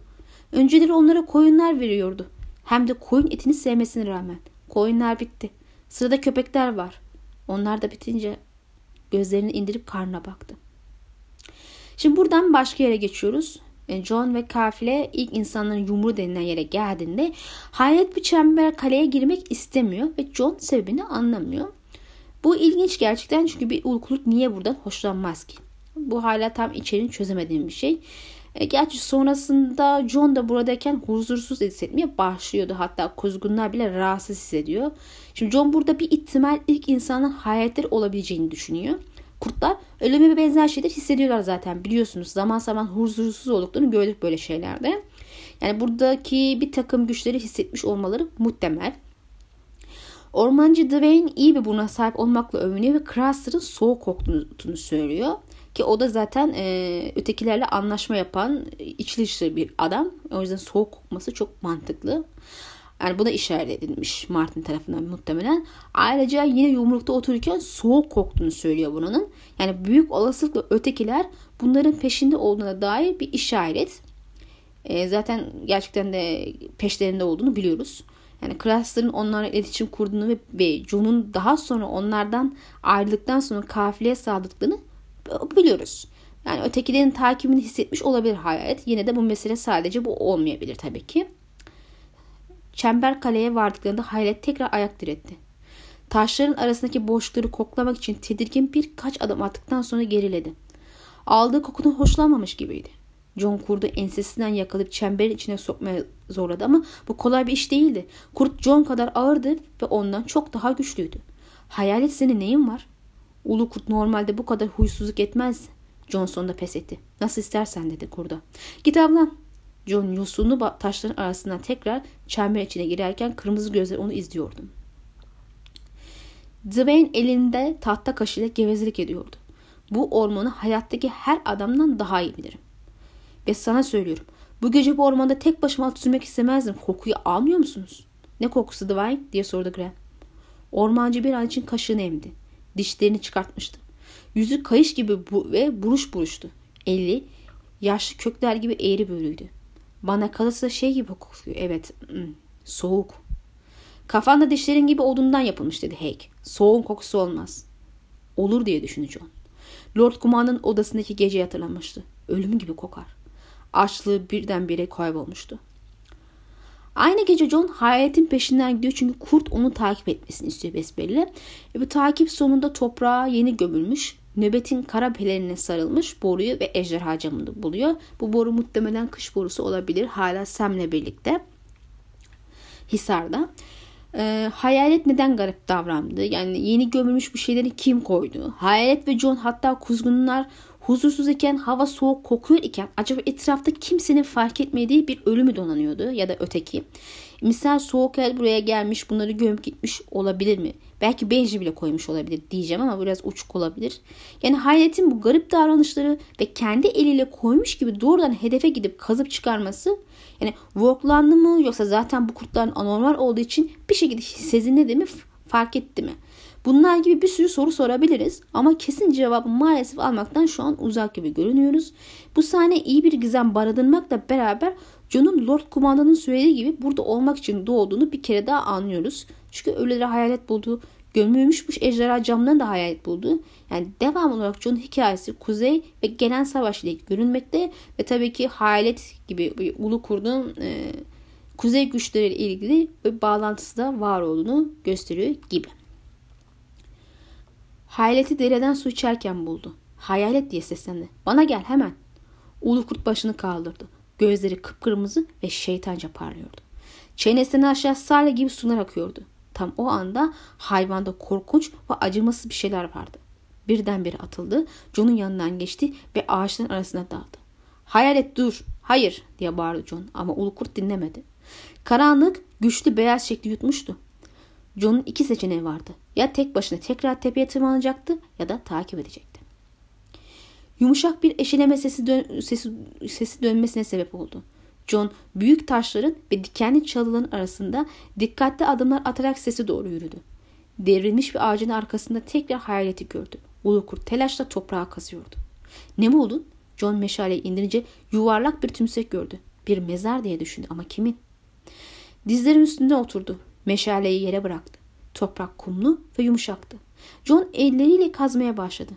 Önceleri onlara koyunlar veriyordu. Hem de koyun etini sevmesine rağmen. Koyunlar bitti. Sırada köpekler var. Onlar da bitince gözlerini indirip karnına baktı. Şimdi buradan başka yere geçiyoruz. E, John ve kafile ilk insanların yumru denilen yere geldiğinde hayret bir çember kaleye girmek istemiyor ve John sebebini anlamıyor. Bu ilginç gerçekten çünkü bir ulkuluk niye buradan hoşlanmaz ki? Bu hala tam içeriğini çözemediğim bir şey. E, gerçi sonrasında John da buradayken huzursuz hissetmeye başlıyordu. Hatta kuzgunlar bile rahatsız hissediyor. Şimdi John burada bir ihtimal ilk insanın hayatları olabileceğini düşünüyor. Kurtlar ölüme benzer şeyler hissediyorlar zaten biliyorsunuz. Zaman zaman huzursuz olduklarını gördük böyle şeylerde. Yani buradaki bir takım güçleri hissetmiş olmaları muhtemel. Ormancı Dwayne iyi bir buruna sahip olmakla övünüyor ve Craster'ın soğuk koktuğunu söylüyor. Ki o da zaten e, ötekilerle anlaşma yapan içli dışlı bir adam. O yüzden soğuk kokması çok mantıklı. Yani buna işaret edilmiş Martin tarafından muhtemelen. Ayrıca yine yumrukta otururken soğuk koktuğunu söylüyor bunun. Yani büyük olasılıkla ötekiler bunların peşinde olduğuna dair bir işaret. E, zaten gerçekten de peşlerinde olduğunu biliyoruz. Yani Craster'ın onlarla iletişim kurduğunu ve, ve John'un daha sonra onlardan ayrıldıktan sonra kafileye saldırdıklarını biliyoruz. Yani ötekilerin takibini hissetmiş olabilir hayalet. Yine de bu mesele sadece bu olmayabilir tabii ki. Çember kaleye vardıklarında hayalet tekrar ayak diretti. Taşların arasındaki boşlukları koklamak için tedirgin birkaç adım attıktan sonra geriledi. Aldığı kokudan hoşlanmamış gibiydi. John kurdu ensesinden yakalayıp çemberin içine sokmaya zorladı ama bu kolay bir iş değildi. Kurt John kadar ağırdı ve ondan çok daha güçlüydü. Hayalet senin neyin var? Ulu kurt normalde bu kadar huysuzluk etmez. John sonunda pes etti. Nasıl istersen dedi kurda. Git ablan. John yosunlu taşların arasından tekrar çember içine girerken kırmızı gözler onu izliyordu. Dwayne elinde tahta kaşıyla gevezelik ediyordu. Bu ormanı hayattaki her adamdan daha iyi bilirim. Ve sana söylüyorum. Bu gece bu ormanda tek başıma at sürmek istemezdim. Kokuyu almıyor musunuz? Ne kokusu Dwayne diye sordu Graham. Ormancı bir an için kaşığını emdi. Dişlerini çıkartmıştı. Yüzü kayış gibi bu ve buruş buruştu. Eli yaşlı kökler gibi eğri bölüydü. Bana kalırsa şey gibi kokuyor. Evet, hmm, soğuk. Kafanda dişlerin gibi odundan yapılmış dedi Hake. Soğuk kokusu olmaz. Olur diye düşündü John. Lord Kuman'ın odasındaki geceyi hatırlamıştı. Ölüm gibi kokar. Açlığı birdenbire kaybolmuştu. Aynı gece John hayaletin peşinden gidiyor çünkü kurt onu takip etmesini istiyor besbelli. E bu takip sonunda toprağa yeni gömülmüş, nöbetin kara pelerine sarılmış boruyu ve ejderha camını buluyor. Bu boru muhtemelen kış borusu olabilir hala Sam'le birlikte. Hisar'da. E, hayalet neden garip davrandı? Yani yeni gömülmüş bir şeyleri kim koydu? Hayalet ve John hatta kuzgunlar huzursuz iken hava soğuk kokuyor iken acaba etrafta kimsenin fark etmediği bir ölü donanıyordu ya da öteki. Misal soğuk el buraya gelmiş bunları gömüp gitmiş olabilir mi? Belki Benji bile koymuş olabilir diyeceğim ama biraz uçuk olabilir. Yani hayaletin bu garip davranışları ve kendi eliyle koymuş gibi doğrudan hedefe gidip kazıp çıkarması yani worklandı mı yoksa zaten bu kurtların anormal olduğu için bir şekilde sezinde mi fark etti mi? Bunlar gibi bir sürü soru sorabiliriz ama kesin cevabı maalesef almaktan şu an uzak gibi görünüyoruz. Bu sahne iyi bir gizem barındırmakla beraber John'un Lord Kumandan'ın söylediği gibi burada olmak için doğduğunu bir kere daha anlıyoruz. Çünkü ölüleri hayalet bulduğu, gömülmüşmüş ejderha camlarını da hayalet buldu. Yani devam olarak John'un hikayesi kuzey ve gelen savaş ile görünmekte ve tabii ki hayalet gibi bir ulu kurdun e, kuzey güçleriyle ilgili bir bağlantısı da var olduğunu gösteriyor gibi. Hayaleti dereden su içerken buldu. Hayalet diye seslendi. Bana gel hemen. Ulu kurt başını kaldırdı. Gözleri kıpkırmızı ve şeytanca parlıyordu. Çenesinden aşağı salya gibi sular akıyordu. Tam o anda hayvanda korkunç ve acımasız bir şeyler vardı. Birdenbire atıldı, John'un yanından geçti ve ağaçların arasına daldı. Hayalet dur, hayır diye bağırdı John ama ulu kurt dinlemedi. Karanlık güçlü beyaz şekli yutmuştu. John'un iki seçeneği vardı. Ya tek başına tekrar tepeye tırmanacaktı ya da takip edecekti. Yumuşak bir eşeleme sesi, dön sesi, sesi dönmesine sebep oldu. John büyük taşların ve dikenli çalıların arasında dikkatli adımlar atarak sesi doğru yürüdü. Devrilmiş bir ağacın arkasında tekrar hayaleti gördü. Ulu kurt telaşla toprağa kazıyordu. Ne buldun? John meşaleyi indirince yuvarlak bir tümsek gördü. Bir mezar diye düşündü ama kimin? Dizlerin üstünde oturdu. Meşaleyi yere bıraktı. Toprak kumlu ve yumuşaktı. John elleriyle kazmaya başladı.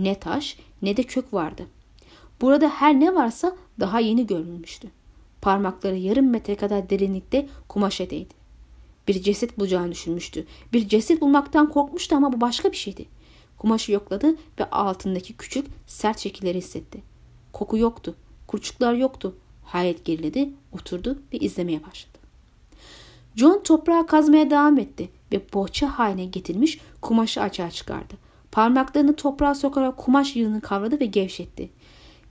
Ne taş ne de kök vardı. Burada her ne varsa daha yeni görülmüştü. Parmakları yarım metre kadar derinlikte kumaşa değdi. Bir ceset bulacağını düşünmüştü. Bir ceset bulmaktan korkmuştu ama bu başka bir şeydi. Kumaşı yokladı ve altındaki küçük sert şekilleri hissetti. Koku yoktu. Kurçuklar yoktu. Hayret geriledi, oturdu ve izlemeye başladı. John toprağa kazmaya devam etti ve bohça haline getirmiş kumaşı açığa çıkardı. Parmaklarını toprağa sokarak kumaş yığını kavradı ve gevşetti.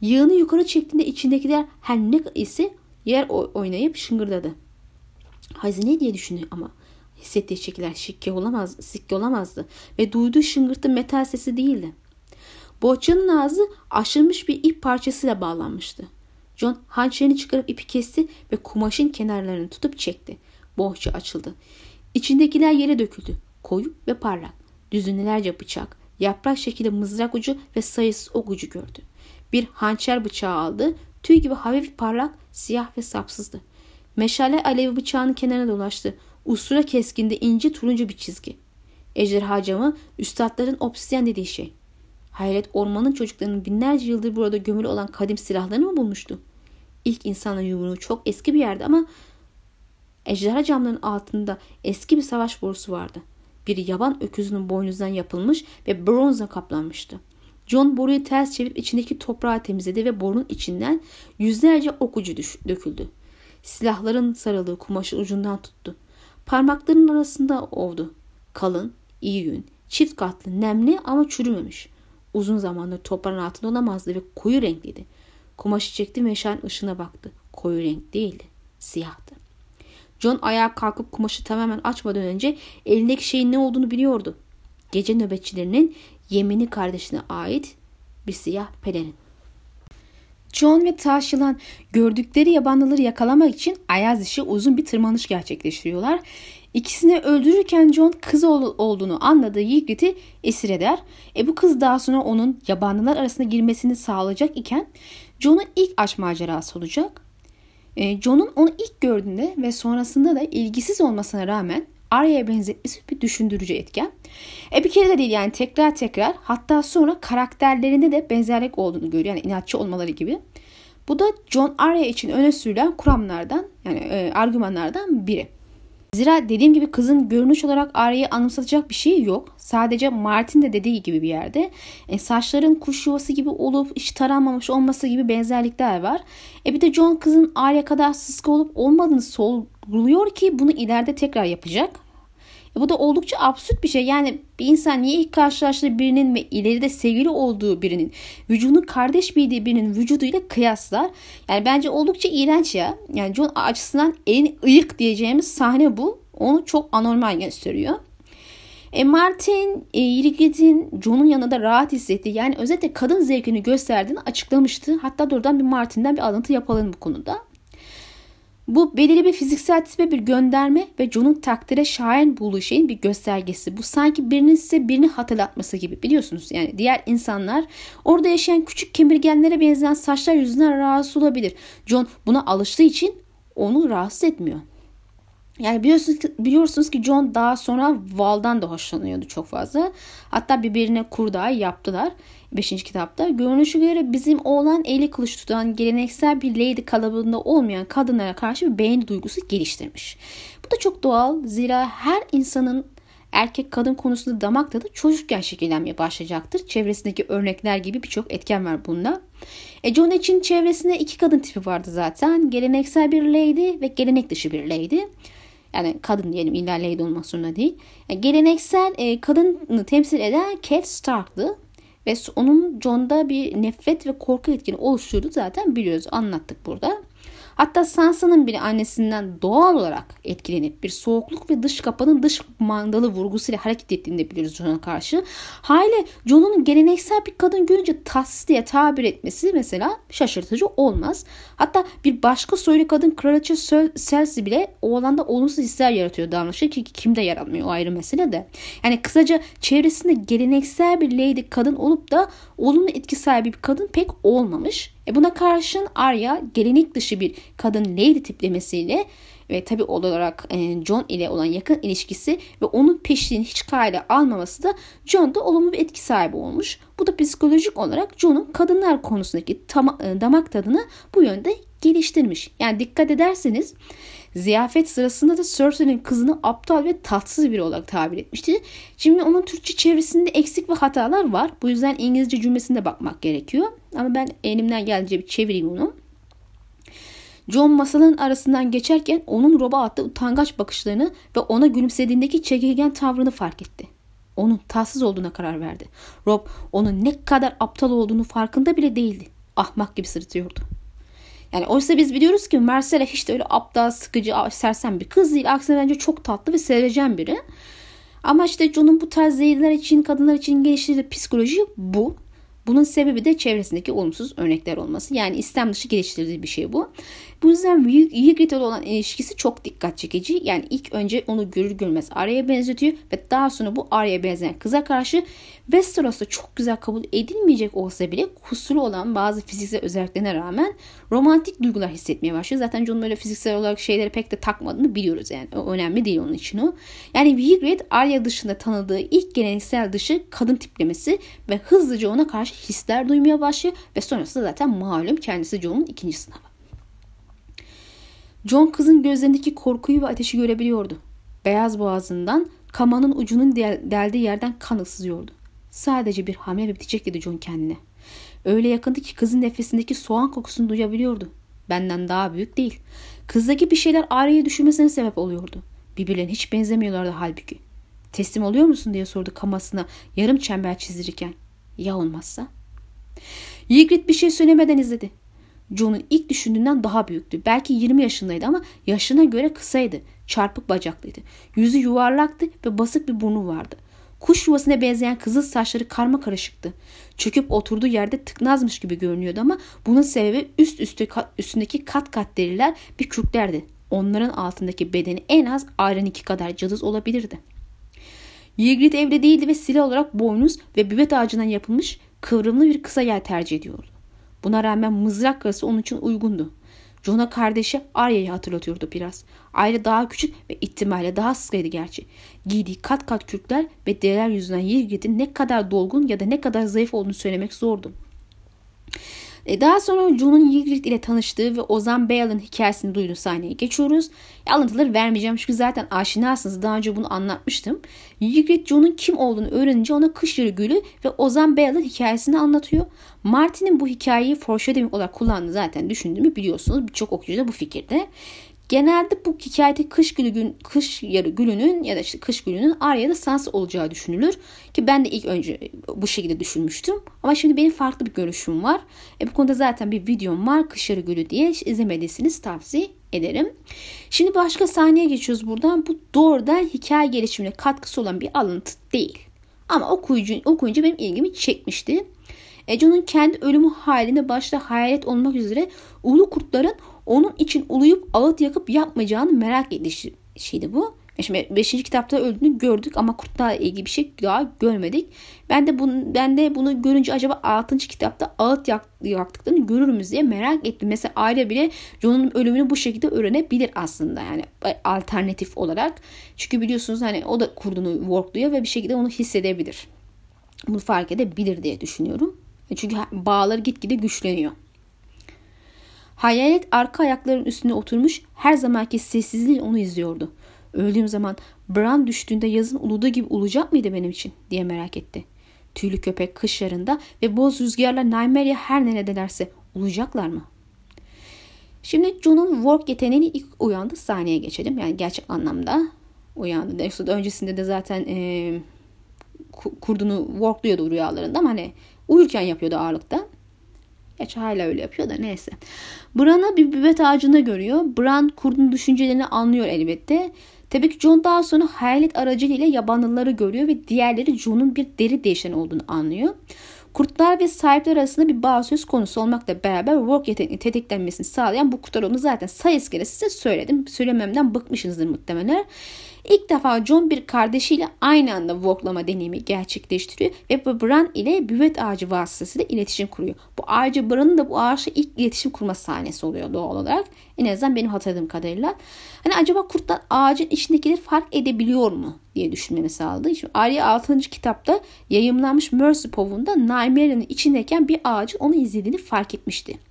Yığını yukarı çektiğinde içindekiler her ne ise yer oynayıp şıngırdadı. Hazine diye düşündü ama hissettiği şekiller sikke olamaz, sikke olamazdı ve duyduğu şıngırtı metal sesi değildi. Bohçanın ağzı aşılmış bir ip parçasıyla bağlanmıştı. John hançerini çıkarıp ipi kesti ve kumaşın kenarlarını tutup çekti. Bohça açıldı. İçindekiler yere döküldü. Koyu ve parlak. Düzünlerce bıçak, yaprak şekilde mızrak ucu ve sayısız ok ucu gördü. Bir hançer bıçağı aldı. Tüy gibi hafif parlak, siyah ve sapsızdı. Meşale alevi bıçağının kenarına dolaştı. Ustura keskinde ince turuncu bir çizgi. Ejderha camı üstadların obsidyen dediği şey. Hayret ormanın çocuklarının binlerce yıldır burada gömülü olan kadim silahlarını mı bulmuştu? İlk insanların yumruğu çok eski bir yerde ama ejderha camlarının altında eski bir savaş borusu vardı. Bir yaban öküzünün boynuzdan yapılmış ve bronzla kaplanmıştı. John boruyu ters çevirip içindeki toprağı temizledi ve borunun içinden yüzlerce okucu döküldü. Silahların sarıldığı kumaşı ucundan tuttu. Parmaklarının arasında ovdu. Kalın, iyi gün, çift katlı, nemli ama çürümemiş. Uzun zamandır toprağın altında olamazdı ve koyu renkliydi. Kumaşı çekti meşalenin ışığına baktı. Koyu renk değildi, siyahtı. John ayağa kalkıp kumaşı tamamen açmadan önce elindeki şeyin ne olduğunu biliyordu. Gece nöbetçilerinin Yemini kardeşine ait bir siyah pelerin. John ve taş yılan gördükleri yabanlıları yakalamak için ayaz dışı uzun bir tırmanış gerçekleştiriyorlar. İkisini öldürürken John kız olduğunu anladığı Ygritte'i esir eder. E bu kız daha sonra onun yabanlılar arasına girmesini sağlayacak iken John'un ilk aşk macerası olacak. E, John'un onu ilk gördüğünde ve sonrasında da ilgisiz olmasına rağmen Arya'ya benzetmesi bir düşündürücü etken. E bir kere de değil yani tekrar tekrar hatta sonra karakterlerinde de benzerlik olduğunu görüyor. Yani inatçı olmaları gibi. Bu da John Arya için öne sürülen kuramlardan yani e, argümanlardan biri. Zira dediğim gibi kızın görünüş olarak Arya'yı anımsatacak bir şey yok. Sadece Martin de dediği gibi bir yerde. E, saçların kuş yuvası gibi olup hiç taranmamış olması gibi benzerlikler var. E bir de John kızın Arya kadar sıska olup olmadığını sorguluyor ki bunu ileride tekrar yapacak. Bu da oldukça absürt bir şey. Yani bir insan niye ilk karşılaştığı birinin ve ileride sevgili olduğu birinin vücudunu kardeş bildiği birinin vücuduyla kıyaslar. Yani bence oldukça iğrenç ya. Yani John açısından en ıyık diyeceğimiz sahne bu. Onu çok anormal gösteriyor. E Martin e, Yirgit'in John'un yanında rahat hissetti. Yani özetle kadın zevkini gösterdiğini açıklamıştı. Hatta doğrudan bir Martin'den bir alıntı yapalım bu konuda. Bu belirli bir fiziksel tipe bir gönderme ve John'un takdire şahin bulduğu şeyin bir göstergesi. Bu sanki birinin size birini hatırlatması gibi biliyorsunuz. Yani diğer insanlar orada yaşayan küçük kemirgenlere benzeyen saçlar yüzünden rahatsız olabilir. John buna alıştığı için onu rahatsız etmiyor. Yani biliyorsunuz ki, biliyorsunuz ki John daha sonra Val'dan da hoşlanıyordu çok fazla. Hatta birbirine kurdağı yaptılar 5. kitapta. Görünüşü göre bizim oğlan eli kılıç tutan geleneksel bir lady kalabalığında olmayan kadınlara karşı bir beğeni duygusu geliştirmiş. Bu da çok doğal. Zira her insanın erkek kadın konusunda damak tadı çocukken şekillenmeye başlayacaktır. Çevresindeki örnekler gibi birçok etken var bunda. E John için çevresinde iki kadın tipi vardı zaten. Geleneksel bir lady ve gelenek dışı bir lady. Yani kadın diyelim illa lady olmak zorunda değil. Yani geleneksel e, kadını temsil eden Cat Stark'lı. Ve onun John'da bir nefret ve korku etkini oluşturdu zaten biliyoruz anlattık burada. Hatta Sansa'nın bile annesinden doğal olarak etkilenip bir soğukluk ve dış kapanın dış mandalı vurgusuyla hareket ettiğini de biliyoruz John'a karşı. Hale John'un geleneksel bir kadın görünce tatsız diye tabir etmesi mesela şaşırtıcı olmaz. Hatta bir başka soylu kadın kraliçe Cersei bile oğlanda olumsuz hisler yaratıyor davranışı ki kimde yaratmıyor o ayrı mesele de. Yani kısaca çevresinde geleneksel bir lady kadın olup da olumlu etki sahibi bir kadın pek olmamış. E buna karşın Arya gelenek dışı bir kadın lady tiplemesiyle ve tabi olarak e, John ile olan yakın ilişkisi ve onun peşliğini hiç kayda almaması da John'da olumlu bir etki sahibi olmuş. Bu da psikolojik olarak John'un kadınlar konusundaki tam, e, damak tadını bu yönde geliştirmiş. Yani dikkat ederseniz Ziyafet sırasında da Cersei'nin kızını aptal ve tatsız biri olarak tabir etmişti. Şimdi onun Türkçe çevresinde eksik ve hatalar var. Bu yüzden İngilizce cümlesinde bakmak gerekiyor. Ama ben elimden geldiğince bir çevireyim onu. John masanın arasından geçerken onun Rob'a attığı utangaç bakışlarını ve ona gülümsediğindeki çekirgen tavrını fark etti. Onun tatsız olduğuna karar verdi. Rob onun ne kadar aptal olduğunu farkında bile değildi. Ahmak gibi sırıtıyordu. Yani oysa biz biliyoruz ki Marcella hiç de öyle aptal, sıkıcı, sersem bir kız değil. Aksine bence çok tatlı ve sevecen biri. Ama işte John'un bu tarz zehirler için, kadınlar için geliştirdiği psikoloji bu. Bunun sebebi de çevresindeki olumsuz örnekler olması. Yani İslam dışı geliştirdiği bir şey bu. Bu yüzden Ygritte olan ilişkisi çok dikkat çekici. Yani ilk önce onu görür görmez Arya'ya benzetiyor ve daha sonra bu Arya'ya benzeyen kıza karşı Westeros'ta çok güzel kabul edilmeyecek olsa bile kusuru olan bazı fiziksel özelliklerine rağmen romantik duygular hissetmeye başlıyor. Zaten Jon'un öyle fiziksel olarak şeyleri pek de takmadığını biliyoruz yani. O önemli değil onun için o. Yani Ygritte Arya dışında tanıdığı ilk geleneksel dışı kadın tiplemesi ve hızlıca ona karşı hisler duymaya başlıyor ve sonrasında zaten malum kendisi Jon'un ikinci sınavı. John kızın gözlerindeki korkuyu ve ateşi görebiliyordu. Beyaz boğazından kamanın ucunun del deldiği yerden kan sızıyordu. Sadece bir hamle ve bitecek dedi John kendine. Öyle yakındı ki kızın nefesindeki soğan kokusunu duyabiliyordu. Benden daha büyük değil. Kızdaki bir şeyler Arya'ya düşürmesine sebep oluyordu. Birbirlerine hiç benzemiyorlardı halbuki. Teslim oluyor musun diye sordu kamasına yarım çember çizdirirken. Ya olmazsa? Ygritte bir şey söylemeden izledi. John'un ilk düşündüğünden daha büyüktü. Belki 20 yaşındaydı ama yaşına göre kısaydı. Çarpık bacaklıydı. Yüzü yuvarlaktı ve basık bir burnu vardı. Kuş yuvasına benzeyen kızıl saçları karma karışıktı. Çöküp oturduğu yerde tıknazmış gibi görünüyordu ama bunun sebebi üst üste üstündeki kat kat deriler bir kürklerdi. Onların altındaki bedeni en az ayran iki kadar cılız olabilirdi. Ygritte evde değildi ve silah olarak boynuz ve büvet ağacından yapılmış kıvrımlı bir kısa yel tercih ediyordu. Buna rağmen mızrak karısı onun için uygundu. Jon'a kardeşi Arya'yı hatırlatıyordu biraz. Aile daha küçük ve ihtimalle daha sıkıydı gerçi. Giydiği kat kat kürkler ve deriler yüzünden Ygritte'in ne kadar dolgun ya da ne kadar zayıf olduğunu söylemek zordu. E daha sonra John'un Ygritte ile tanıştığı ve Ozan Bayal'ın hikayesini duyduğu sahneye geçiyoruz. E, alıntıları vermeyeceğim çünkü zaten aşinasınız. Daha önce bunu anlatmıştım. Ygritte John'un kim olduğunu öğrenince ona kış yarı gülü ve Ozan Bayal'ın hikayesini anlatıyor. Martin'in bu hikayeyi foreshadowing olarak kullandığını zaten düşündüğümü biliyorsunuz. Birçok okuyucu da bu fikirde. Genelde bu hikayede kış gülü gün, kış yarı gülünün ya da işte kış gülünün Arya'da Sansa olacağı düşünülür. Ki ben de ilk önce bu şekilde düşünmüştüm. Ama şimdi benim farklı bir görüşüm var. E bu konuda zaten bir videom var. Kış yarı gülü diye izlemediyseniz tavsiye ederim. Şimdi başka sahneye geçiyoruz buradan. Bu doğrudan hikaye gelişimine katkısı olan bir alıntı değil. Ama okuyucu, okuyunca benim ilgimi çekmişti. Eco'nun kendi ölümü halinde başta hayalet olmak üzere ulu kurtların onun için uluyup ağıt yakıp yapmayacağını merak edici şeydi bu. Şimdi 5. kitapta öldüğünü gördük ama kurtlarla ilgili bir şey daha görmedik. Ben de bunu, ben de bunu görünce acaba 6. kitapta ağıt yak, yaktıklarını görür müyüz diye merak ettim. Mesela aile bile John'un ölümünü bu şekilde öğrenebilir aslında yani alternatif olarak. Çünkü biliyorsunuz hani o da kurdunu workluyor ve bir şekilde onu hissedebilir. Bunu fark edebilir diye düşünüyorum. Çünkü bağları gitgide güçleniyor. Hayalet arka ayaklarının üstüne oturmuş her zamanki sessizliği onu izliyordu. Öldüğüm zaman Bran düştüğünde yazın uluduğu gibi olacak mıydı benim için diye merak etti. Tüylü köpek kış yarında ve boz rüzgarla Nymeria her ne neredelerse olacaklar mı? Şimdi John'un work yeteneğini ilk uyandı sahneye geçelim. Yani gerçek anlamda uyandı. Yoksa öncesinde de zaten e, kurdunu workluyordu rüyalarında ama hani uyurken yapıyordu ağırlıkta. Gerçi hala öyle yapıyor da neyse. Bran'ı bir büvet ağacında görüyor. Bran kurdun düşüncelerini anlıyor elbette. Tabii ki John daha sonra hayalet aracılığıyla yabanlıları görüyor ve diğerleri John'un bir deri değişen olduğunu anlıyor. Kurtlar ve sahipler arasında bir bağ söz konusu olmakla beraber work yeteneğini tetiklenmesini sağlayan bu kurtlar onu zaten sayıs kere size söyledim. Söylememden bıkmışsınızdır muhtemelen. İlk defa John bir kardeşiyle aynı anda voklama deneyimi gerçekleştiriyor ve Bran ile büvet ağacı vasıtasıyla iletişim kuruyor. Bu ağacı Bran'ın da bu ağaçla ilk iletişim kurma sahnesi oluyor doğal olarak. En azından benim hatırladığım kadarıyla. Hani acaba kurtlar ağacın içindekileri fark edebiliyor mu diye düşünmemi sağladı. Şimdi Arya 6. kitapta yayımlanmış Mercy Pov'unda Nymeria'nın içindeyken bir ağacın onu izlediğini fark etmişti.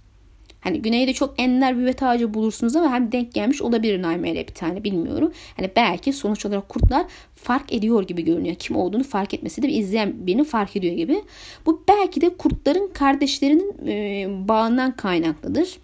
Hani güneyde çok enler büvet ağacı bulursunuz ama hem denk gelmiş olabilir Naymere'ye bir tane bilmiyorum. Hani belki sonuç olarak kurtlar fark ediyor gibi görünüyor. Kim olduğunu fark etmesi de bir izleyen birini fark ediyor gibi. Bu belki de kurtların kardeşlerinin e, bağından kaynaklıdır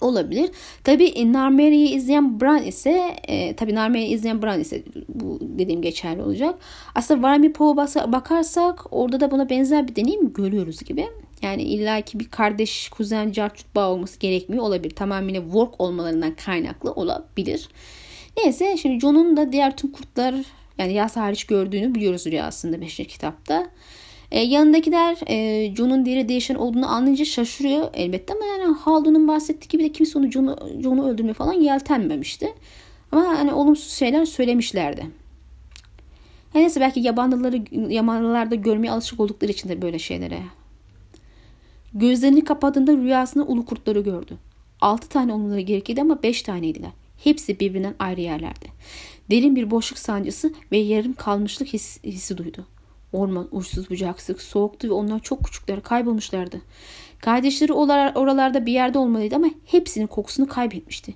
olabilir. Tabi e, Narmeria'yı izleyen Bran ise e, tabi Narmeria'yı izleyen Bran ise bu dediğim geçerli olacak. Aslında Varami Poe'ya bakarsak orada da buna benzer bir deneyim görüyoruz gibi. Yani illaki bir kardeş, kuzen, carçut bağ olması gerekmiyor olabilir. Tamamıyla work olmalarından kaynaklı olabilir. Neyse şimdi John'un da diğer tüm kurtlar yani yaz hariç gördüğünü biliyoruz rüyasında 5. kitapta. E, yanındakiler e, John'un deri değişen olduğunu anlayınca şaşırıyor elbette ama yani Haldun'un bahsettiği gibi de kimse onu John'u John'u öldürmeye falan yeltenmemişti. Ama hani olumsuz şeyler söylemişlerdi. Her neyse belki yabancıları yabancılarda görmeye alışık oldukları için de böyle şeylere. Gözlerini kapadığında rüyasında ulu kurtları gördü. Altı tane olmaları gerekirdi ama beş taneydiler. Hepsi birbirinden ayrı yerlerde. Derin bir boşluk sancısı ve yarım kalmışlık his, hissi duydu. Orman uçsuz bucaksız, soğuktu ve onlar çok küçükler, kaybolmuşlardı. Kardeşleri oralarda bir yerde olmalıydı ama hepsinin kokusunu kaybetmişti.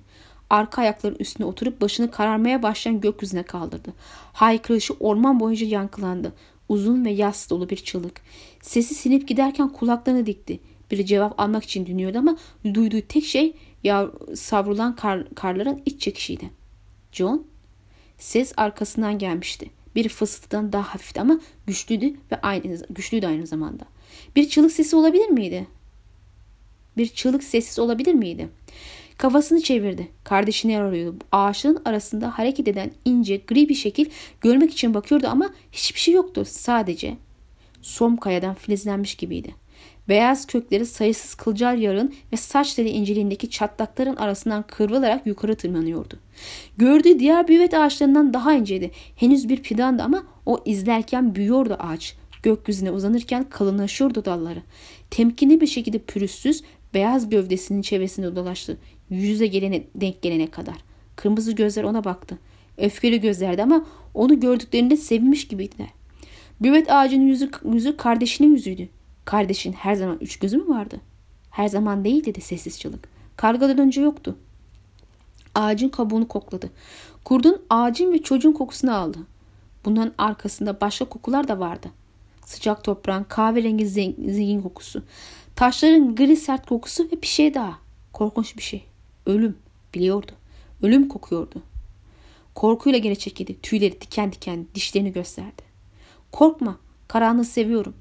Arka ayakların üstüne oturup başını kararmaya başlayan gökyüzüne kaldırdı. Haykırışı orman boyunca yankılandı. Uzun ve yas dolu bir çığlık. Sesi sinip giderken kulaklarını dikti. Bir cevap almak için dinliyordu ama duyduğu tek şey ya savrulan kar, karların iç çekişiydi. John ses arkasından gelmişti. Bir fısıltıdan daha hafifti ama güçlüydü ve aynı güçlüydü aynı zamanda. Bir çığlık sesi olabilir miydi? Bir çığlık sessiz olabilir miydi? Kafasını çevirdi. Kardeşini arıyordu. Ağaçların arasında hareket eden ince gri bir şekil görmek için bakıyordu ama hiçbir şey yoktu. Sadece som kayadan filizlenmiş gibiydi. Beyaz kökleri sayısız kılcal yarın ve saç teli inceliğindeki çatlakların arasından kıvrılarak yukarı tırmanıyordu. Gördüğü diğer büyüvet ağaçlarından daha inceydi. Henüz bir fidandı ama o izlerken büyüyordu ağaç. Gökyüzüne uzanırken kalınlaşıyordu dalları. Temkinli bir şekilde pürüzsüz beyaz gövdesinin çevresinde dolaştı. Yüze gelene, denk gelene kadar. Kırmızı gözler ona baktı. Öfkeli gözlerdi ama onu gördüklerinde sevinmiş gibiydiler. Büvet ağacının yüzü, yüzü kardeşinin yüzüydü. Kardeşin her zaman üç gözü mü vardı? Her zaman değil dedi sessiz çığlık. Kargadan önce yoktu. Ağacın kabuğunu kokladı. Kurdun ağacın ve çocuğun kokusunu aldı. Bunların arkasında başka kokular da vardı. Sıcak toprağın kahverengi zengin kokusu. Taşların gri sert kokusu ve bir şey daha. Korkunç bir şey. Ölüm. Biliyordu. Ölüm kokuyordu. Korkuyla geri çekildi. Tüyleri diken diken dişlerini gösterdi. Korkma. Karanlığı seviyorum.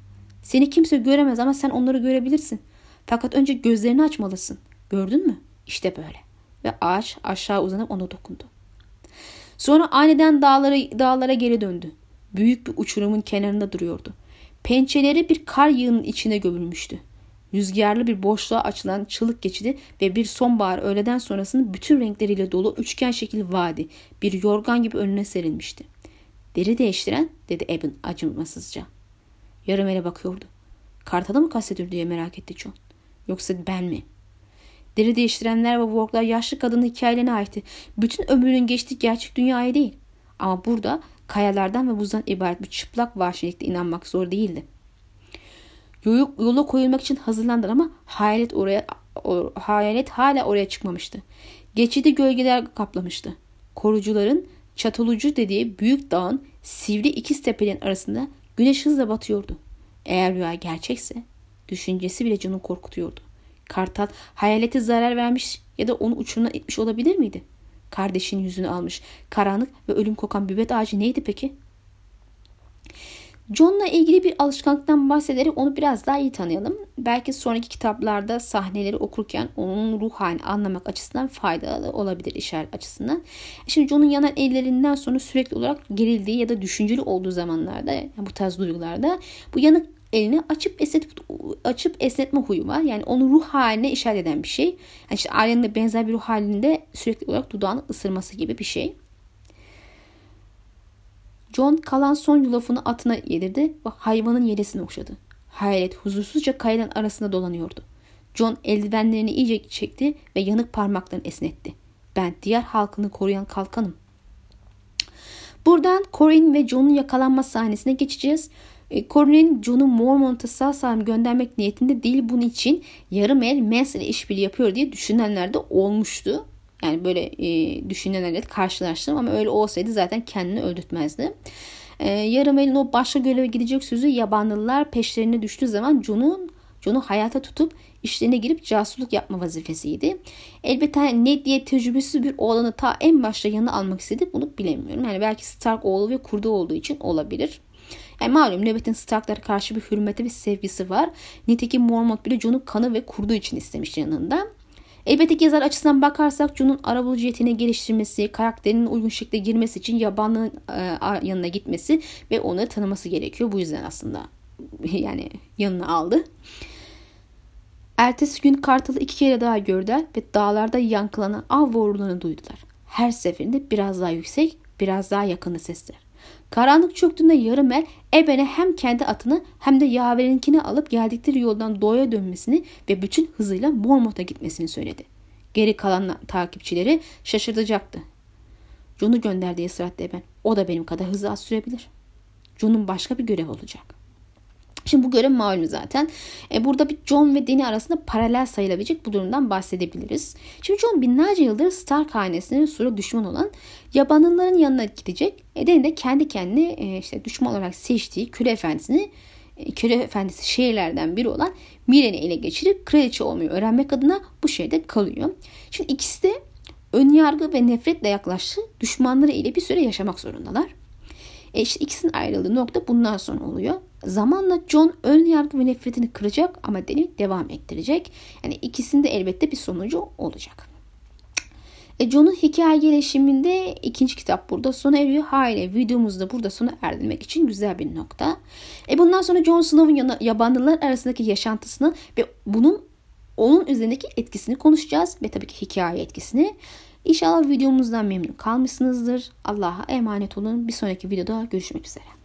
Seni kimse göremez ama sen onları görebilirsin. Fakat önce gözlerini açmalısın. Gördün mü? İşte böyle. Ve ağaç aşağı uzanıp ona dokundu. Sonra aniden dağlara, dağlara geri döndü. Büyük bir uçurumun kenarında duruyordu. Pençeleri bir kar yığının içine gömülmüştü. Rüzgarlı bir boşluğa açılan çığlık geçidi ve bir sonbahar öğleden sonrasının bütün renkleriyle dolu üçgen şekil vadi bir yorgan gibi önüne serilmişti. Deri değiştiren dedi Eben acımasızca. Yarım ele bakıyordu. Kartalı mı kastediyor diye merak etti John. Yoksa ben mi? Deri değiştirenler ve worklar yaşlı kadının hikayelerine aitti. Bütün ömrünün geçtiği gerçek dünyaya değil. Ama burada kayalardan ve buzdan ibaret bir çıplak vahşilikte inanmak zor değildi. Yola koyulmak için hazırlandılar ama hayalet oraya hayalet hala oraya çıkmamıştı. Geçidi gölgeler kaplamıştı. Korucuların çatolucu dediği büyük dağın sivri ikiz tepelerin arasında güneş hızla batıyordu. Eğer rüya gerçekse düşüncesi bile canını korkutuyordu. Kartal hayalete zarar vermiş ya da onu uçuruna itmiş olabilir miydi? Kardeşinin yüzünü almış. Karanlık ve ölüm kokan bübet ağacı neydi peki? John'la ilgili bir alışkanlıktan bahsederek onu biraz daha iyi tanıyalım. Belki sonraki kitaplarda sahneleri okurken onun ruh halini anlamak açısından faydalı olabilir işaret açısından. Şimdi John'un yanan ellerinden sonra sürekli olarak gerildiği ya da düşünceli olduğu zamanlarda yani bu tarz duygularda bu yanık elini açıp esnet açıp esnetme huyu var. Yani onun ruh haline işaret eden bir şey. Yani işte Arya'nın da benzer bir ruh halinde sürekli olarak dudağını ısırması gibi bir şey. John kalan son yulafını atına yedirdi ve hayvanın yelesini okşadı. Hayalet huzursuzca kayaların arasında dolanıyordu. John eldivenlerini iyice çekti ve yanık parmaklarını esnetti. Ben diğer halkını koruyan kalkanım. Buradan Corin ve John'un yakalanma sahnesine geçeceğiz. E, Corin'in John'u Mormont'a sağ salim göndermek niyetinde değil bunun için yarım el Mens ile işbirliği yapıyor diye düşünenler de olmuştu. Yani böyle e, düşünenlerle karşılaştım ama öyle olsaydı zaten kendini öldürtmezdi. E, yarım elin o başka göreve gidecek sözü yabanlılar peşlerine düştüğü zaman John'un John'u hayata tutup işlerine girip casusluk yapma vazifesiydi. Elbette ne diye tecrübesiz bir oğlanı ta en başta yanına almak istedi bunu bilemiyorum. Yani belki Stark oğlu ve kurdu olduğu için olabilir. Yani malum nöbetin Stark'lara karşı bir hürmeti ve sevgisi var. Nitekim Mormont bile Jon'u kanı ve kurdu için istemiş yanında. Elbette ki yazar açısından bakarsak Jun'un arabulucu yeteneği geliştirmesi, karakterinin uygun şekilde girmesi için yabanlığın e, yanına gitmesi ve onları tanıması gerekiyor. Bu yüzden aslında yani yanına aldı. Ertesi gün Kartal'ı iki kere daha gördüler ve dağlarda yankılanan av vurulunu duydular. Her seferinde biraz daha yüksek, biraz daha yakında sesler. Karanlık çöktüğünde yarım er Eben'e hem kendi atını hem de yaverininkini alıp geldikleri yoldan doğuya dönmesini ve bütün hızıyla Mormoth'a gitmesini söyledi. Geri kalan takipçileri şaşırtacaktı. John'u gönder diye ısrar Eben. O da benim kadar hızlı az sürebilir. John'un başka bir görev olacak. Şimdi bu görev malum zaten. E, burada bir John ve Dany arasında paralel sayılabilecek bu durumdan bahsedebiliriz. Şimdi John binlerce yıldır Stark hanesine sonra düşman olan yabanlıların yanına gidecek. E, Dany de kendi kendine e, işte düşman olarak seçtiği köle efendisini e, köle efendisi şehirlerden biri olan Miren'i ele geçirip kraliçe olmayı öğrenmek adına bu şehirde kalıyor. Şimdi ikisi de ön yargı ve nefretle yaklaştığı düşmanları ile bir süre yaşamak zorundalar. E işte ikisinin ayrıldığı nokta bundan sonra oluyor. Zamanla John ön yargı ve nefretini kıracak ama Danny devam ettirecek. Yani ikisinde elbette bir sonucu olacak. E John'un hikaye gelişiminde ikinci kitap burada sona eriyor. Haliyle videomuzu da burada sona erdirmek için güzel bir nokta. E bundan sonra Jon Snow'un yabanlılar arasındaki yaşantısını ve bunun onun üzerindeki etkisini konuşacağız ve tabii ki hikaye etkisini. İnşallah videomuzdan memnun kalmışsınızdır. Allah'a emanet olun. Bir sonraki videoda görüşmek üzere.